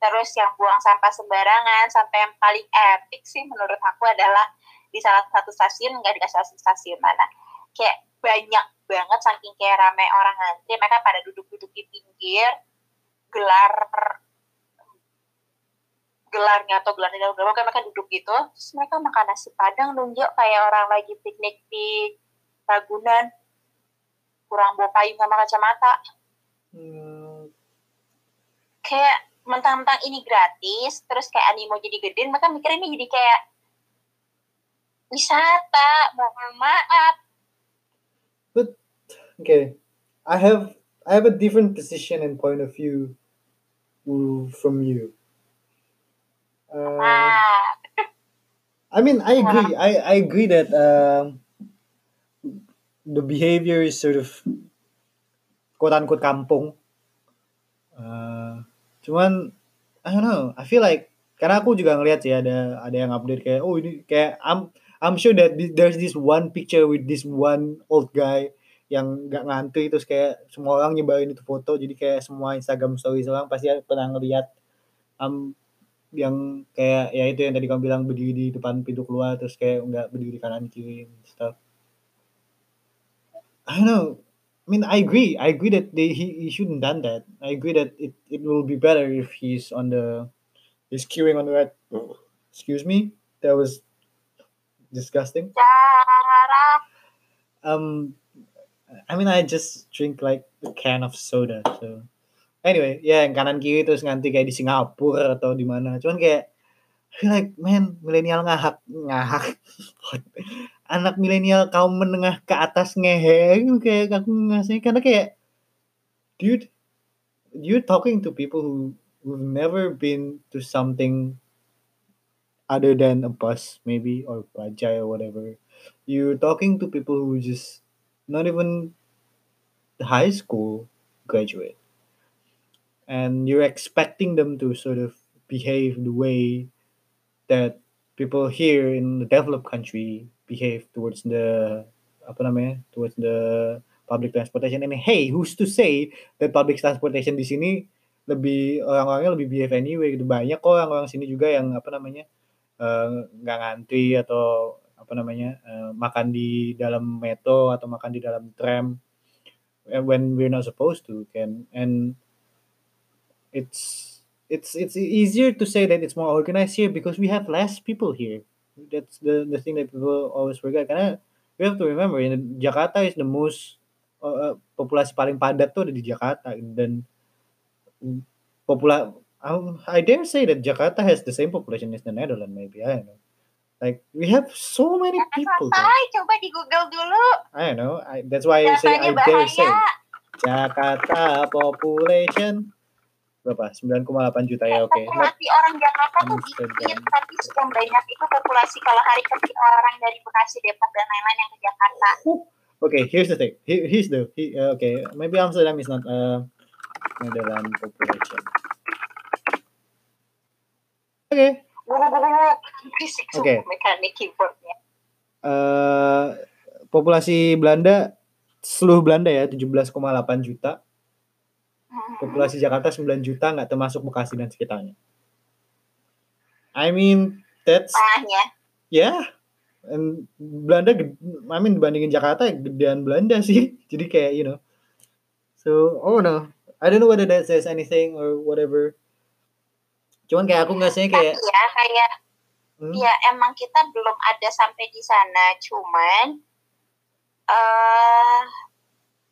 Terus yang buang sampah sembarangan, sampai yang paling epic sih menurut aku adalah di salah satu stasiun, nggak dikasih tahu stasiun mana. Kayak banyak banget saking kayak rame orang ngantri, mereka pada duduk-duduk di pinggir, gelar gelarnya atau gelarnya dalam gelar, mereka duduk gitu, terus mereka makan nasi padang nunjuk kayak orang lagi piknik di Ragunan, kurang bawa payung sama kacamata, Hmm, kayak mentang-mentang ini gratis, terus kayak animo jadi gede, mereka mikir ini jadi kayak wisata, mohon maaf, okay, I have I have a different position and point of view from you. Uh, I mean, I agree. I, I agree that um, the behavior is sort of quote unquote kampung. Uh, cuman I don't know. I feel like karena aku juga ngeliat sih ada ada yang update kayak oh ini kayak I'm I'm sure that there's this one picture with this one old guy yang nggak ngantri terus kayak semua orang nyebarin itu foto jadi kayak semua Instagram stories orang pasti pernah ngeliat um, yang kayak ya itu yang tadi kamu bilang berdiri di depan pintu keluar terus kayak nggak berdiri kanan kiri stuff. I don't know. I mean, I agree. I agree that they he, he shouldn't done that. I agree that it, it will be better if he's on the he's queuing on the right. Excuse me, that was disgusting. Um, I mean, I just drink like a can of soda. So anyway, ya yang kanan kiri terus nanti kayak di Singapura atau di mana. Cuman kayak like man milenial ngahak ngahak. Anak milenial kaum menengah ke atas ngehe gitu, kayak aku ngasih. Karena kayak dude you're talking to people who we've never been to something other than a bus maybe or bajai or whatever. You're talking to people who just not even high school graduate and you're expecting them to sort of behave the way that people here in the developed country behave towards the apa namanya towards the public transportation. And hey who's to say that public transportation di sini lebih orang-orangnya lebih behave anyway gitu. Banyak kok orang-orang sini juga yang apa namanya eh, nggak ngantri atau apa namanya eh, makan di dalam metro atau makan di dalam tram eh, when we're not supposed to can and it's it's it's easier to say that it's more organized here because we have less people here. That's the the thing that people always forget. Karena we have to remember in Jakarta is the most uh, uh, populasi paling padat tuh ada di Jakarta. Dan popula um, I dare say that Jakarta has the same population as the Netherlands maybe. I don't know. Like we have so many people. Santai, coba di Google dulu. I don't know. I, that's why I say I dare say. Jakarta population berapa 9,8 juta ya oke Let- Populasi orang Jakarta tuh dikit, tapi yang banyak itu populasi kalau hari kerja orang dari Bekasi, Depok dan lain-lain yang ke Jakarta. Okay, here's the thing. Here, here's the he, uh, okay. Maybe Amsterdam is not uh Netherlands population. Okay. Sumpah mekanik keyboardnya. Uh, populasi Belanda seluruh Belanda ya 17,8 juta. Populasi Jakarta 9 juta nggak termasuk Bekasi dan sekitarnya. I mean that's Tengahnya. yeah. And Belanda, I mean dibandingin Jakarta ya gedean Belanda sih. Jadi kayak you know. So, oh no. I don't know whether that says anything or whatever. Cuman kayak aku Tapi kayak ya kayak hmm, ya emang kita belum ada sampai di sana, cuman eh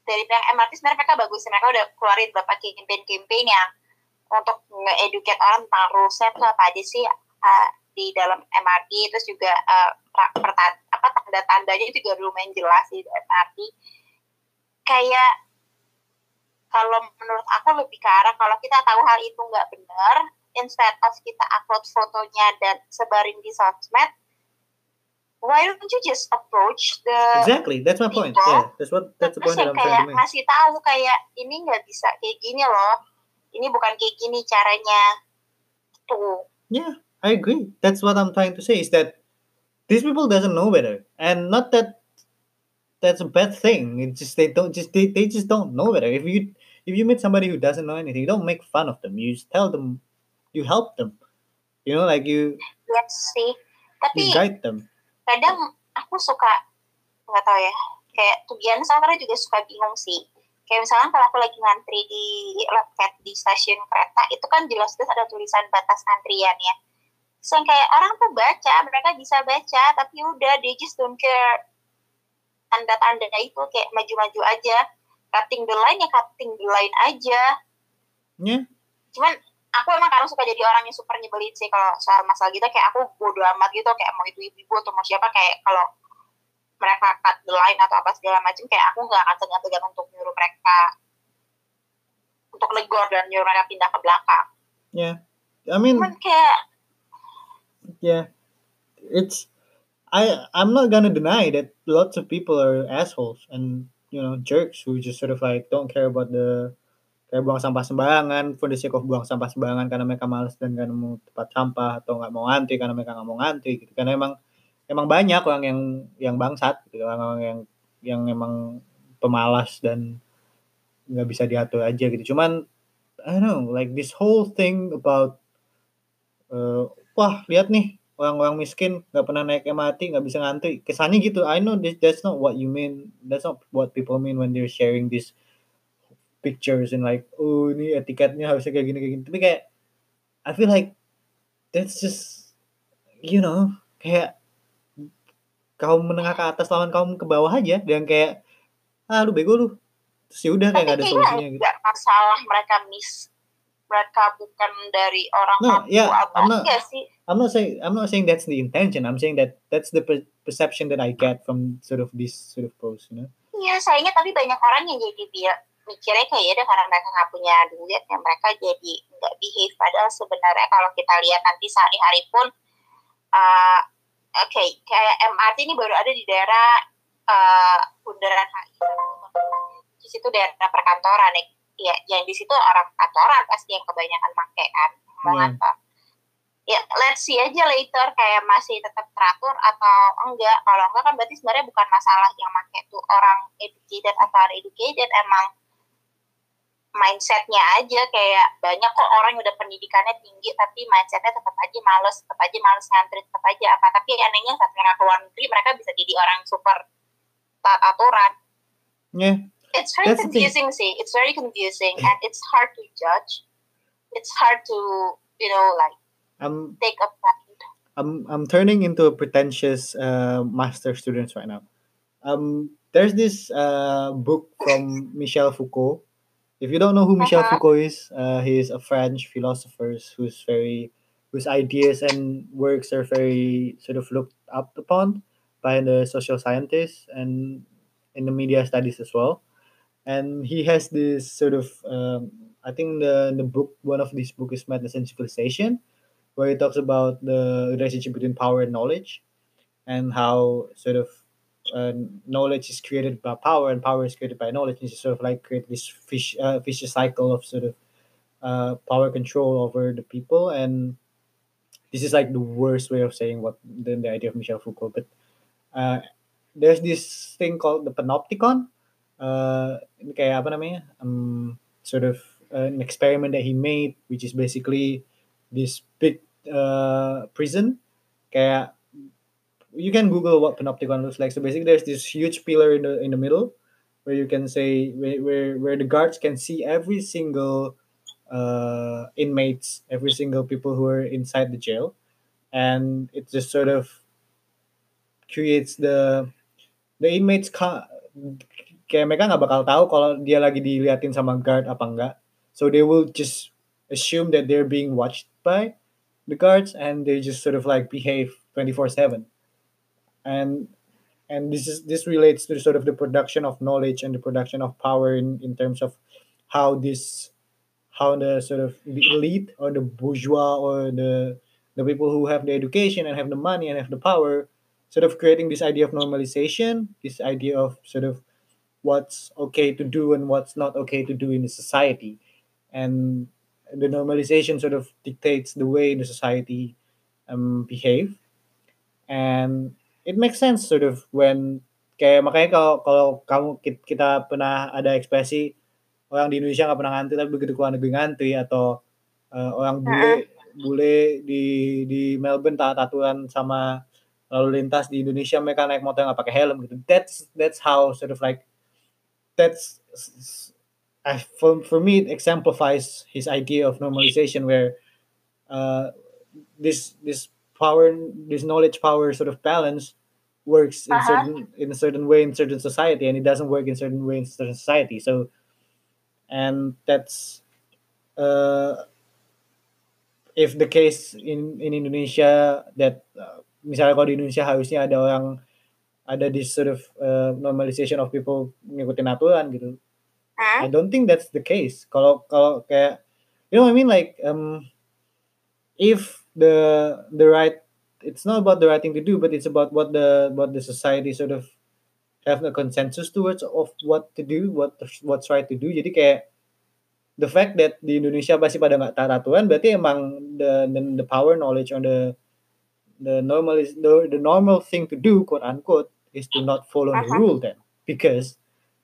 dari pihak MRT sebenarnya mereka bagus, mereka udah keluarin beberapa campaign-campaign yang untuk nge-educate orang tentang rulesnya tuh apa aja sih eh, di dalam MRT terus juga eh, pra- perta- apa tanda-tandanya juga lumayan jelas di MRT kayak kalau menurut aku lebih ke arah kalau kita tahu hal itu nggak benar instead of kita upload fotonya dan sebarin di sosmed why don't you just approach the exactly. That's my point. People. Yeah, that's what that's the point that I'm trying to make. ngasih tahu kayak ini nggak bisa kayak gini loh ini bukan kayak gini caranya Yeah, I agree. That's what I'm trying to say is that these people doesn't know better, and not that that's a bad thing. It's just they don't just they, they just don't know better. If you if you meet somebody who doesn't know anything, you don't make fun of them. You just tell them, you help them. You know, like you yes sih you guide them. Kadang aku suka nggak tahu ya kayak tujuan sama juga suka bingung sih. Kayak misalnya kalau aku lagi ngantri di loket di stasiun kereta itu kan jelas-jelas ada tulisan batas antrian ya. Yang kayak orang tuh baca mereka bisa baca tapi udah they just don't care. Tanda-tanda itu kayak maju-maju aja. Cutting the line ya cutting the line aja. Yeah. cuman aku emang karena suka jadi orang yang super nyebelin sih kalau soal masalah gitu. Kayak aku bodo amat gitu kayak mau itu ibu-ibu atau mau siapa kayak kalau mereka cut the line atau apa segala macam kayak aku nggak akan segan-segan untuk nyuruh mereka untuk negor dan nyuruh mereka pindah ke belakang. I mean, cuman kayak yeah, it's I I'm not gonna deny that lots of people are assholes and you know jerks who just sort of like don't care about the kayak buang sampah sembarangan sake of buang sampah sembarangan karena mereka males dan karena mau tempat sampah atau nggak mau ngantri karena mereka nggak mau ngantri gitu. Karena emang emang banyak orang yang yang bangsat gitu orang-orang yang yang emang pemalas dan nggak bisa diatur aja gitu. Cuman I don't know like this whole thing about uh, wah lihat nih orang-orang miskin nggak pernah naik MRT nggak bisa ngantri. Kesannya gitu I know this, that's not what you mean that's not what people mean when they're sharing this pictures and like oh ini etiketnya harusnya kayak gini kayak gini tapi kayak I feel like that's just you know kayak kaum menengah ke atas lawan kaum ke bawah aja dan kayak ah lu bego lu terus ya udah kayak nggak ada solusinya gitu nggak masalah mereka miss mereka bukan dari orang No, mampu yeah, apa I'm not- enggak sih I'm not saying I'm not saying that's the intention. I'm saying that that's the per- perception that I get from sort of this sort of post. You know? Iya sayangnya tapi banyak orang yang jadi dia mikirnya kayak ya udah karena mereka nggak punya duit ya mereka jadi nggak behave. Padahal sebenarnya kalau kita lihat nanti sehari-hari pun uh, oke okay, kayak MRT ini baru ada di daerah uh, Bundaran HI di situ daerah perkantoran ya, ya yang di situ orang kantoran pasti yang kebanyakan pakai kan? Hmm. ya let's see aja later kayak masih tetap teratur atau enggak. Kalau enggak kan berarti sebenarnya bukan masalah yang pakai tuh orang educated atau uneducated emang mindsetnya aja kayak banyak kok orang yang udah pendidikannya tinggi tapi mindsetnya tetap aja males tetap aja males ngantri tetap aja apa. Tapi anehnya saat mereka keluar negeri mereka bisa jadi orang super taat aturan. Yeah it's very That's confusing sih. It's very confusing and it's hard to judge. It's hard to you know like I'm take a. I'm I'm turning into a pretentious uh, master student right now. Um, there's this uh, book from Michel Foucault. If you don't know who Michel Uh-huh. Foucault is, uh, he is a French philosopher who's very whose ideas and works are very sort of looked up upon by the social scientists and in the media studies as well. And he has this sort of um, I think the the book one of these book is Madness and Civilization, where he talks about the relationship between power and knowledge and how sort of uh, knowledge is created by power and power is created by knowledge. And sort of like create this fish, uh, vicious cycle of sort of uh, power control over the people. And this is like the worst way of saying what the, the idea of Michel Foucault. But uh, there's this thing called the panopticon. Uh, kayak apa namanya? Um, sort of uh, an experiment that he made, which is basically this big uh, prison. Kayak you can Google what panopticon looks like. So basically, there's this huge pillar in the in the middle where you can say where where, where the guards can see every single uh, inmates, every single people who are inside the jail, and it just sort of creates the the inmates ka, kayak mereka nggak bakal tahu kalau dia lagi diliatin sama guard apa enggak. So they will just assume that they're being watched by the guards and they just sort of like behave 24/7 and and this is this relates to sort of the production of knowledge and the production of power in, in terms of how this how the sort of the elite or the bourgeois or the the people who have the education and have the money and have the power sort of creating this idea of normalization this idea of sort of what's okay to do and what's not okay to do in the society. And the normalization sort of dictates the way the society um, behave. And it makes sense sort of when kayak makanya kalau kalau kamu kita pernah ada ekspresi orang di Indonesia nggak pernah ngantri tapi begitu keluar negeri ngantri atau uh, orang bule bule di di Melbourne taat aturan sama lalu lintas di Indonesia mereka naik motor nggak pakai helm gitu. That's that's how sort of like that's I, for, for me it exemplifies his idea of normalization where uh, this this power this knowledge power sort of balance works in Uh-huh. certain in a certain way in certain society and it doesn't work in certain way in certain society so and that's uh, if the case in in Indonesia that uh, misalnya kalau di Indonesia harusnya ada orang ada this sort of uh, normalization of people ngikutin aturan gitu? I don't think that's the case. Kalau kalau kayak you know what I mean like um if the the right it's not about the right thing to do but it's about what the what the society sort of have a consensus towards of what to do, what what's right to do. Jadi kayak the fact that di Indonesia masih pada nggak taat aturan berarti emang the, the the power knowledge on the the normal is the, the normal thing to do quote unquote is to not follow the Uh-huh. rule then because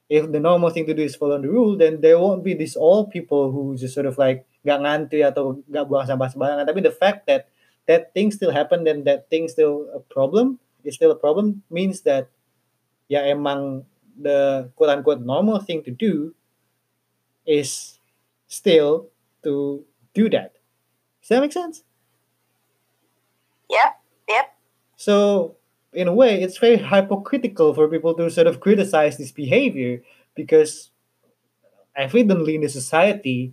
if the normal thing to do is follow the rule then there won't be these all people who just sort of like nggak ngantri atau nggak buang sampah sembarangan. Tapi the fact that that thing still happen and that thing still a problem is still a problem means that ya emang the quote unquote normal thing to do is still to do that. Does that make sense? Yep, yep. So, in a way, it's very hypocritical for people to sort of criticize this behavior because evidently the society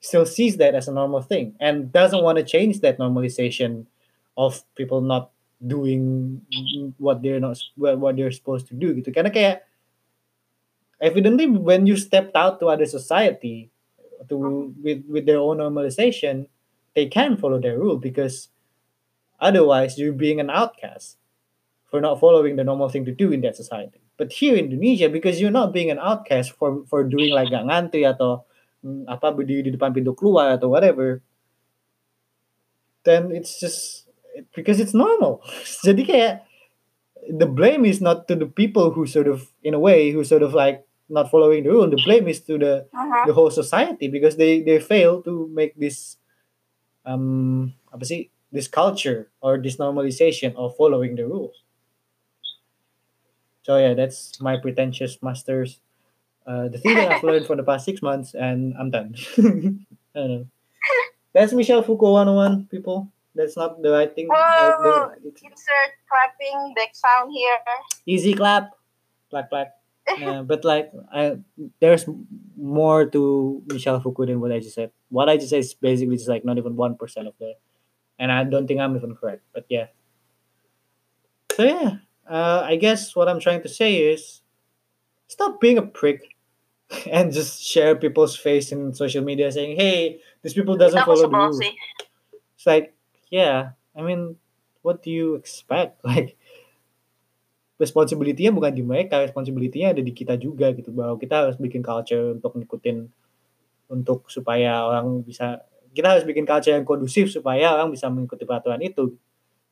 still sees that as a normal thing and doesn't want to change that normalization of people not doing what they're not what they're supposed to do. Gitu. Karena kayak evidently when you stepped out to other society to with with their own normalization they can follow their rule because otherwise you're being an outcast for not following the normal thing to do in that society. But here in Indonesia because you're not being an outcast for for doing like gak ngantri atau apa berdiri di depan pintu keluar atau whatever then it's just because it's normal. Jadi kayak the blame is not to the people who sort of in a way who sort of like not following the rule. The blame is to the Mhm. the whole society because they they fail to make this um apa sih this culture or this normalization of following the rules. So yeah that's my pretentious masters uh, the thing that I've learned for the past six months and I'm done I don't know that's Michelle Foucault 101 people that's not the right thing the- it's Insert clapping back sound here. easy clap clap clap Yeah, but like I, there's more to Michelle Foucault than what I just said. What I just said is basically just like not even one percent of the, and I don't think I'm even correct. But yeah. So yeah, uh, I guess what I'm trying to say is, stop being a prick, and just share people's face in social media saying, "Hey, these people doesn't follow the sebel rules." sih. It's like, yeah, I mean, what do you expect? Like, responsibility-nya bukan di mereka, responsibility-nya ada di kita juga gitu. Bahwa kita harus bikin culture untuk ngikutin untuk supaya orang bisa kita harus bikin culture yang kondusif supaya orang bisa mengikuti peraturan itu.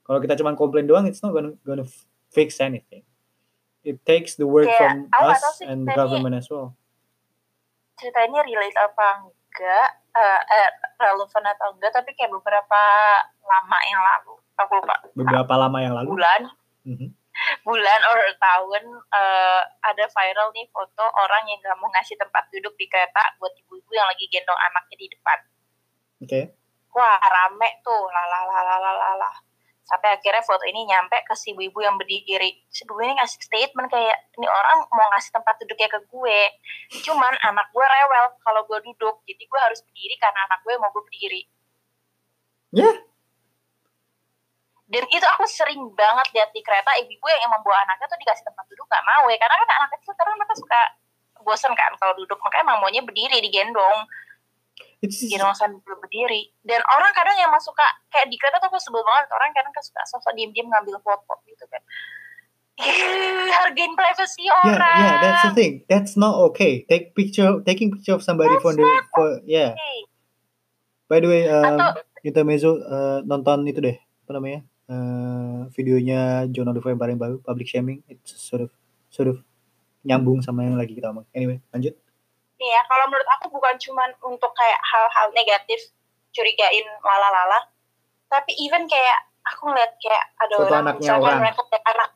Kalau kita cuma komplain doang, it's not gonna, gonna fix anything. It takes the work Kayak, from us and government as well. Cerita ini relate apa enggak eh, eh, relevan atau enggak tapi kayak beberapa lama yang lalu aku lupa Beberapa lama yang lalu. bulan Mhm. bulan or tahun eh, ada viral nih foto orang yang nggak mau ngasih tempat duduk di kereta buat ibu-ibu yang lagi gendong anaknya di depan Oke. wah rame tuh lalalalalalala sampai akhirnya foto ini nyampe ke si ibu-ibu yang berdiri si ibu ini ngasih statement kayak ini orang mau ngasih tempat duduknya ke gue. Cuman anak gue rewel kalau gue duduk. Jadi gue harus berdiri karena anak gue mau gue berdiri. Ya. dan itu aku sering banget lihat di kereta ibu-ibu yang membawa anaknya tuh dikasih tempat duduk gak mau ya. Karena kan anak kecil karena mereka suka bosan kan kalau duduk. Makanya emang maunya berdiri digendong Gendong sambil berdiri dan orang kadang yang masuk suka kayak di kereta tuh aku sebel banget orang kadang kan suka sosok diem-diem ngambil foto gitu kan hargain privasi yeah, orang yeah, that's the thing. That's not okay. Take picture, taking picture of somebody That's for the, not for yeah. By the way, um, atau Intermezzo uh, nonton itu deh, apa namanya? Uh, videonya John Oliver yang paling baru, Public Shaming. It's sort of, sort of nyambung sama yang lagi kita omong. Anyway, lanjut. Nih ya kalau menurut aku bukan cuman untuk kayak hal-hal negatif curigain lala-lala tapi even kayak aku ngeliat kayak ada Foto orang anaknya misalkan orang. mereka ngeliat anak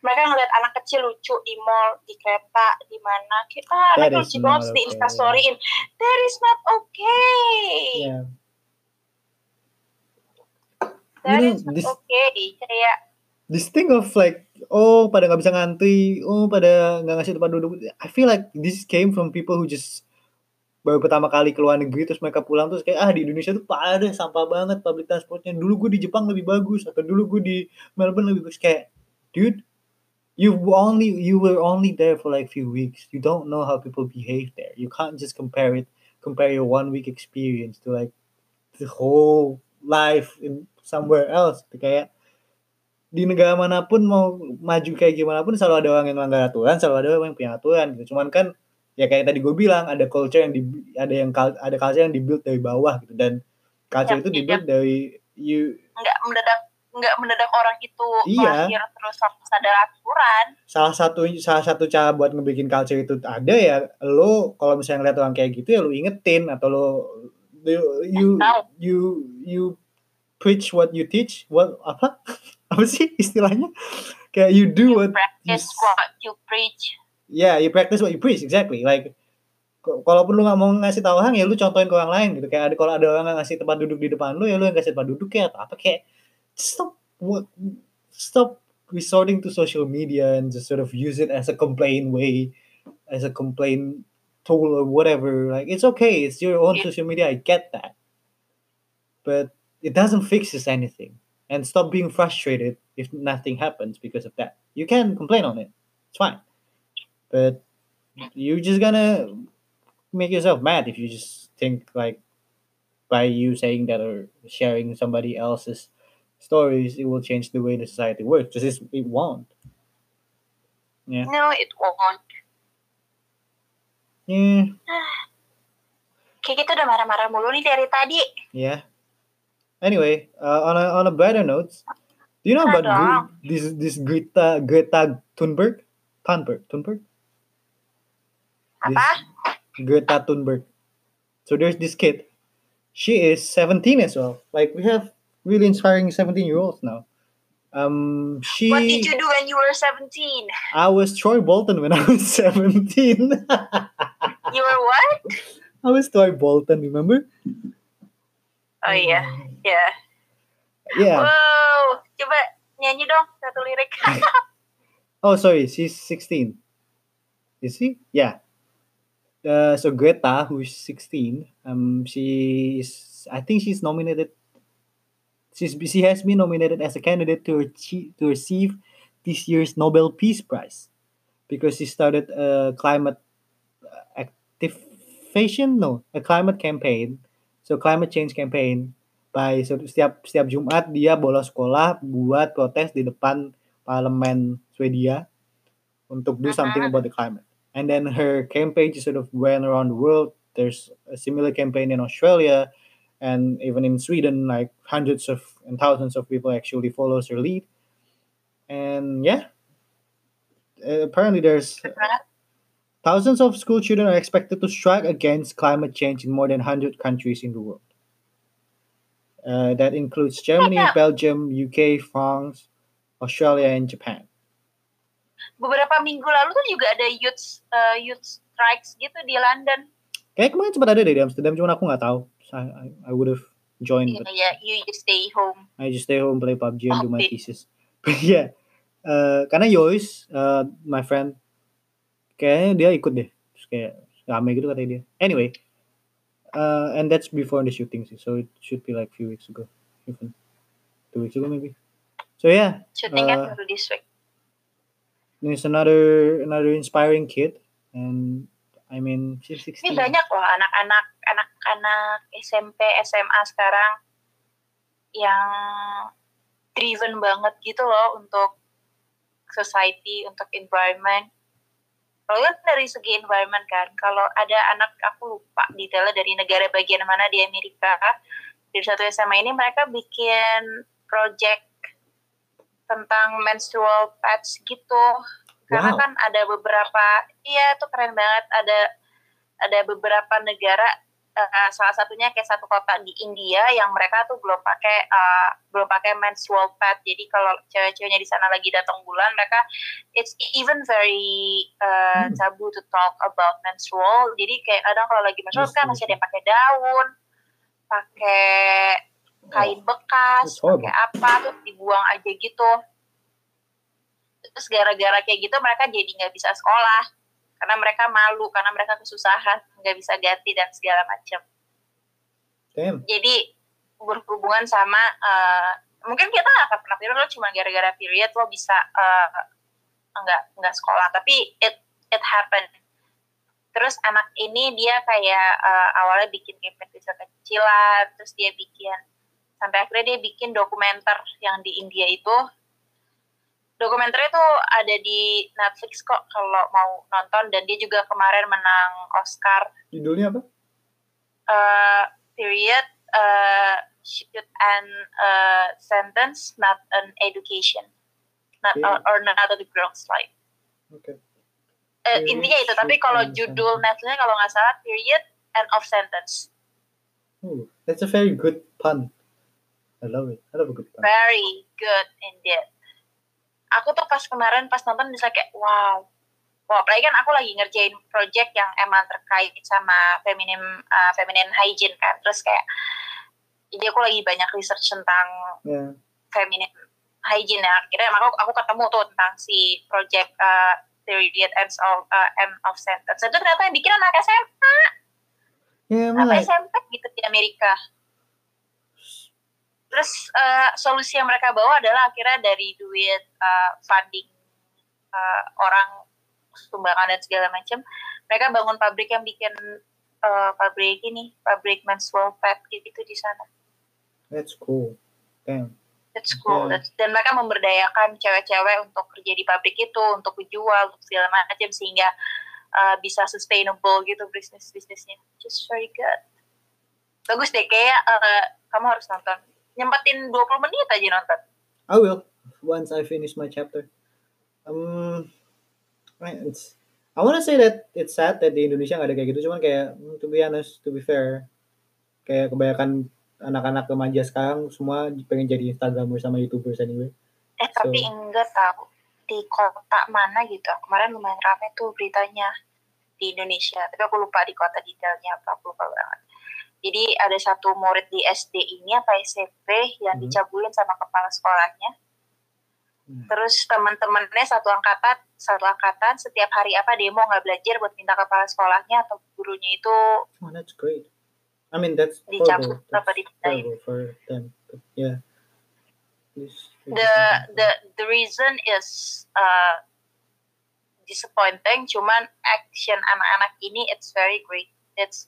mereka ngeliat anak kecil lucu di mall di kereta di mana kita ah, is lucu banget di instastoryin that is not okay Yeah. that You know, is not this- okay kayak This thing of like, oh pada nggak bisa ngantri, oh pada nggak ngasih tempat duduk. I feel like this came from people who just baru pertama kali ke luar negeri terus mereka pulang terus kayak ah di Indonesia tuh parah sampah banget public transportnya. Dulu gue di Jepang lebih bagus atau dulu gue di Melbourne lebih bagus. Kayak dude you only you were only there for like few weeks. You don't know how people behave there. You can't just compare it compare your one week experience to like the whole life in somewhere else. Kayak di negara mana pun mau maju kayak gimana pun selalu ada orang yang melanggar aturan selalu ada orang yang punya aturan gitu. Cuman kan ya kayak tadi gue bilang ada culture yang di ada yang ada culture yang dibuild dari bawah gitu. Dan culture Yap, itu yap, dibuild dari you. Nggak mendadak nggak mendadak orang itu Iya. lahir terus langsung sadar aturan. Salah satu salah satu cara buat ngebikin culture itu ada ya lo kalau misalnya ngeliat orang kayak gitu ya lo ingetin atau lo you you you, you preach what you teach what apa apa sih istilahnya? Kayak you do you what practice s- what you preach. Yeah you practice what you preach exactly. Like kalaupun lu nggak mau ngasih tahu orang ya lu contohin ke orang lain gitu. Kayak ada kalau ada orang nggak ngasih tempat duduk di depan lu ya lu yang kasih tempat duduk ya atau apa. Kayak stop what stop resorting to social media and just sort of use it as a complaint way as a complaint tool or whatever. Like it's okay it's your own Yeah. social media I get that. But it doesn't fix us anything and stop being frustrated if nothing happens because of that you can complain on it it's fine but you're just gonna make yourself mad if you just think like by you saying that or sharing somebody else's stories, it will change the way the society works. Just it won't. Yeah. No, it won't. Yeah. Kayak kita udah marah-marah mulu nih dari tadi. Yeah. Anyway, uh, on a on a better note, do you know about Gre- this this Greta Greta Thunberg? Thunberg, Thunberg, Apa? Greta Thunberg. So there's this kid. She is 17 as well. Like we have really inspiring 17 year olds now. Um, she. What did you do when you were 17? I was Troy Bolton when I was 17. You were what? I was Troy Bolton, remember? Oh iya, ya. Yeah. Wow, coba nyanyi dong satu lirik. Oh, sorry, she's 16. Is she? Yeah. Uh, so Greta, who's 16, um, she is, I think she's nominated, she's, she has been nominated as a candidate to, achieve, to receive this year's Nobel Peace Prize because she started a climate activation, no, a climate campaign, so climate change campaign by so setiap setiap Jumat dia bolos sekolah buat protes di depan parlemen Swedia untuk do something about the climate. And then her campaign just sort of went around the world. There's a similar campaign in Australia and even in Sweden, like hundreds of and thousands of people actually follows her lead. And yeah, uh, apparently there's thousands of school children are expected to strike against climate change in more than 100 countries in the world. Uh, that includes Germany, Belgium, UK, France, Australia, and Japan. Beberapa minggu lalu tuh juga ada youth uh, youth strikes gitu di London. Kayak kemarin sempat ada deh di Amsterdam, cuman aku nggak tahu. I, I, I would have joined, Iya, but ya, you, you stay home. I just stay home, play PUBG, and do my thesis. But yeah, uh, karena Yois, uh, my friend, kayaknya dia ikut deh. Terus kayak rame gitu katanya dia. Anyway, uh, and that's before the shooting sih, so it should be like few weeks ago, even two weeks ago maybe. So yeah, Syuting kan Uh, baru this week. there's another another inspiring kid, and I mean she's Ini 16. banyak loh anak-anak anak-anak SMP, SMA sekarang yang driven banget gitu loh untuk society, untuk environment. Kalau kan dari segi environment kan, kalau ada anak aku lupa detailnya dari negara bagian mana di Amerika, di satu SMA ini mereka bikin project tentang menstrual pads gitu. Karena Wow. kan ada beberapa, iya itu keren banget. Ada ada beberapa negara, eh, salah satunya kayak satu kota di India yang mereka tuh belum pakai eh, belum pakai menstrual pad. Jadi kalau cewek-ceweknya di sana lagi datang bulan, mereka it's even very Hmm. tabu to talk about menstrual. Jadi kayak kadang kalau lagi menstrual kan masih ada yang pakai daun, pakai kain bekas, that's horrible. pakai apa tuh dibuang aja gitu. Terus gara-gara kayak gitu mereka jadi nggak bisa sekolah karena mereka malu, karena mereka kesusahan, nggak bisa ganti dan segala macam. Jadi berhubungan sama eh, mungkin kita nggak akan pernah period lo cuma gara-gara period lo bisa eh, nggak nggak sekolah, tapi it it happened. Terus anak ini dia kayak eh, awalnya bikin campaign kecil-kecilan, terus dia bikin sampai akhirnya dia bikin dokumenter yang di India itu dokumenternya tuh ada di Netflix kok kalau mau nonton dan dia juga kemarin menang Oscar Judulnya apa? uh, period uh, should an uh, sentence not an education not Okay. or, or not the girl's life Oke. Eh, Period intinya itu tapi kalau judul. Netflixnya kalau nggak salah period end of sentence Oh, that's a very good pun. I love it. I love a good pun. very good indeed aku tuh pas kemarin pas nonton bisa kayak wow Wah, apalagi kan aku lagi ngerjain project yang emang terkait sama feminine uh, feminine hygiene kan. Terus kayak jadi aku lagi banyak research tentang Yeah. feminine hygiene ya. Akhirnya aku aku ketemu tuh tentang si project uh, period ends of uh, end of sentence. Itu ternyata yang bikin anak SMP, Yeah, apa like, SMP gitu di Amerika. Terus uh, solusi yang mereka bawa adalah akhirnya dari duit uh, funding uh, orang sumbangan dan segala macam mereka bangun pabrik yang bikin uh, pabrik ini pabrik menstrual pad gitu di sana That's cool. Damn. That's cool. Yeah. That's- dan mereka memberdayakan cewek-cewek untuk kerja di pabrik itu, untuk dijual, untuk segala macam sehingga uh, bisa sustainable gitu bisnis bisnisnya. Just very good. Bagus deh, kayak uh, kamu harus nonton. Nyempetin 20 menit aja nonton. I will once I finish my chapter. Um, it's. I want to say that it's sad that di Indonesia nggak ada kayak gitu. Cuman kayak mm, to be honest, to be fair, kayak kebanyakan anak-anak remaja sekarang semua pengen jadi instagramer sama youtubers anyway. Eh tapi So- enggak tahu di kota mana gitu. Kemarin lumayan rame tuh beritanya di Indonesia. Tapi aku lupa di kota detailnya apa, aku lupa banget. Jadi ada satu murid di SD ini apa SMP yang Mhm. dicabulin sama kepala sekolahnya. Hmm. Terus teman-temannya satu angkatan, satu angkatan setiap hari apa demo nggak belajar buat minta kepala sekolahnya atau gurunya itu Oh, that's great. I mean, that's dicabut horrible. apa dipindahin. horrible for them. But yeah. This- the the the reason is uh, disappointing cuman action anak-anak ini it's very great it's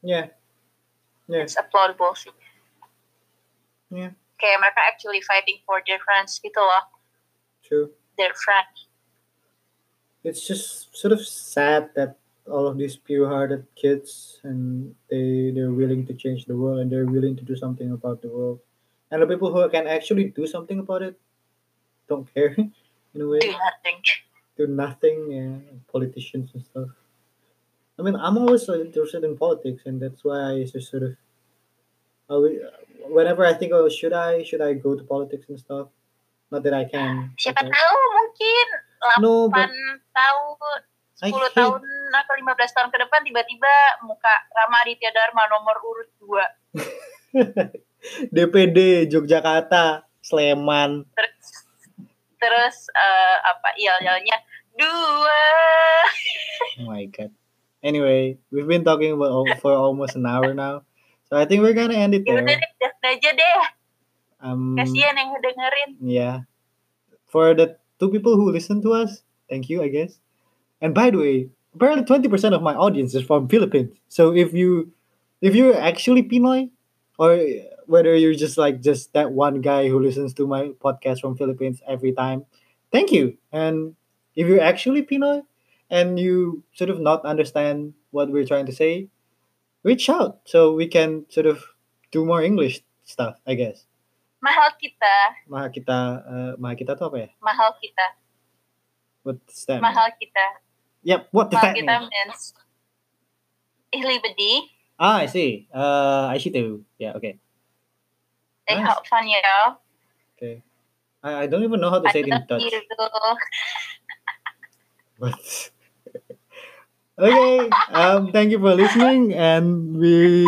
Yeah. Yeah. it's applaudable sih Yeah. kayak mereka actually fighting for their friends. Gitu loh ah. True. their friend. It's just sort of sad that all of these pure-hearted kids and they they're willing to change the world and they're willing to do something about the world. And the people who can actually do something about it don't care in a way. Do nothing. Do nothing yeah politicians and stuff mean i'm always so interested in politics and that's why i just sort of I will- whenever i think oh should i should i go to politics and stuff not that i can siapa okay. tahu mungkin no 8 but tahun I 10 hate- tahun atau 15 tahun ke depan tiba-tiba muka Rama Aditya Dharma nomor urut 2 DPD Yogyakarta Sleman terus terus eh, apa yel-yelnya dua Oh my god. Anyway, we've been talking about for almost an hour now, so I think we're gonna end it udah there. deh udah aja deh Um, yang ngedengerin yeah. For the two people who listen to us, thank you, I guess. And by the way, apparently twenty percent of my audience is from Philippines. So if you, if you're actually Pinoy, or whether you're just like just that one guy who listens to my podcast from Philippines every time, thank you. And if you're actually Pinoy and you sort of not understand what we're trying to say, reach out so we can sort of do more English stuff, I guess. mahal kita Maha kita, uh, maha kita tuh apa ya? mahal kita What's that? mahal kita Yep. What does mahal that kita mean? means ihlibedi Ah, I see. Uh, I see too. Yeah. Okay. They Nice. how fun ya Okay. I, I don't even know how to say it in Dutch. you. But okay um thank you for listening and we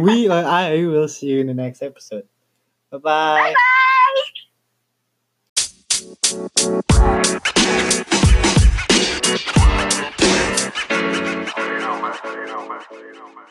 we or i will see you in the next episode Bye-bye. Bye-bye.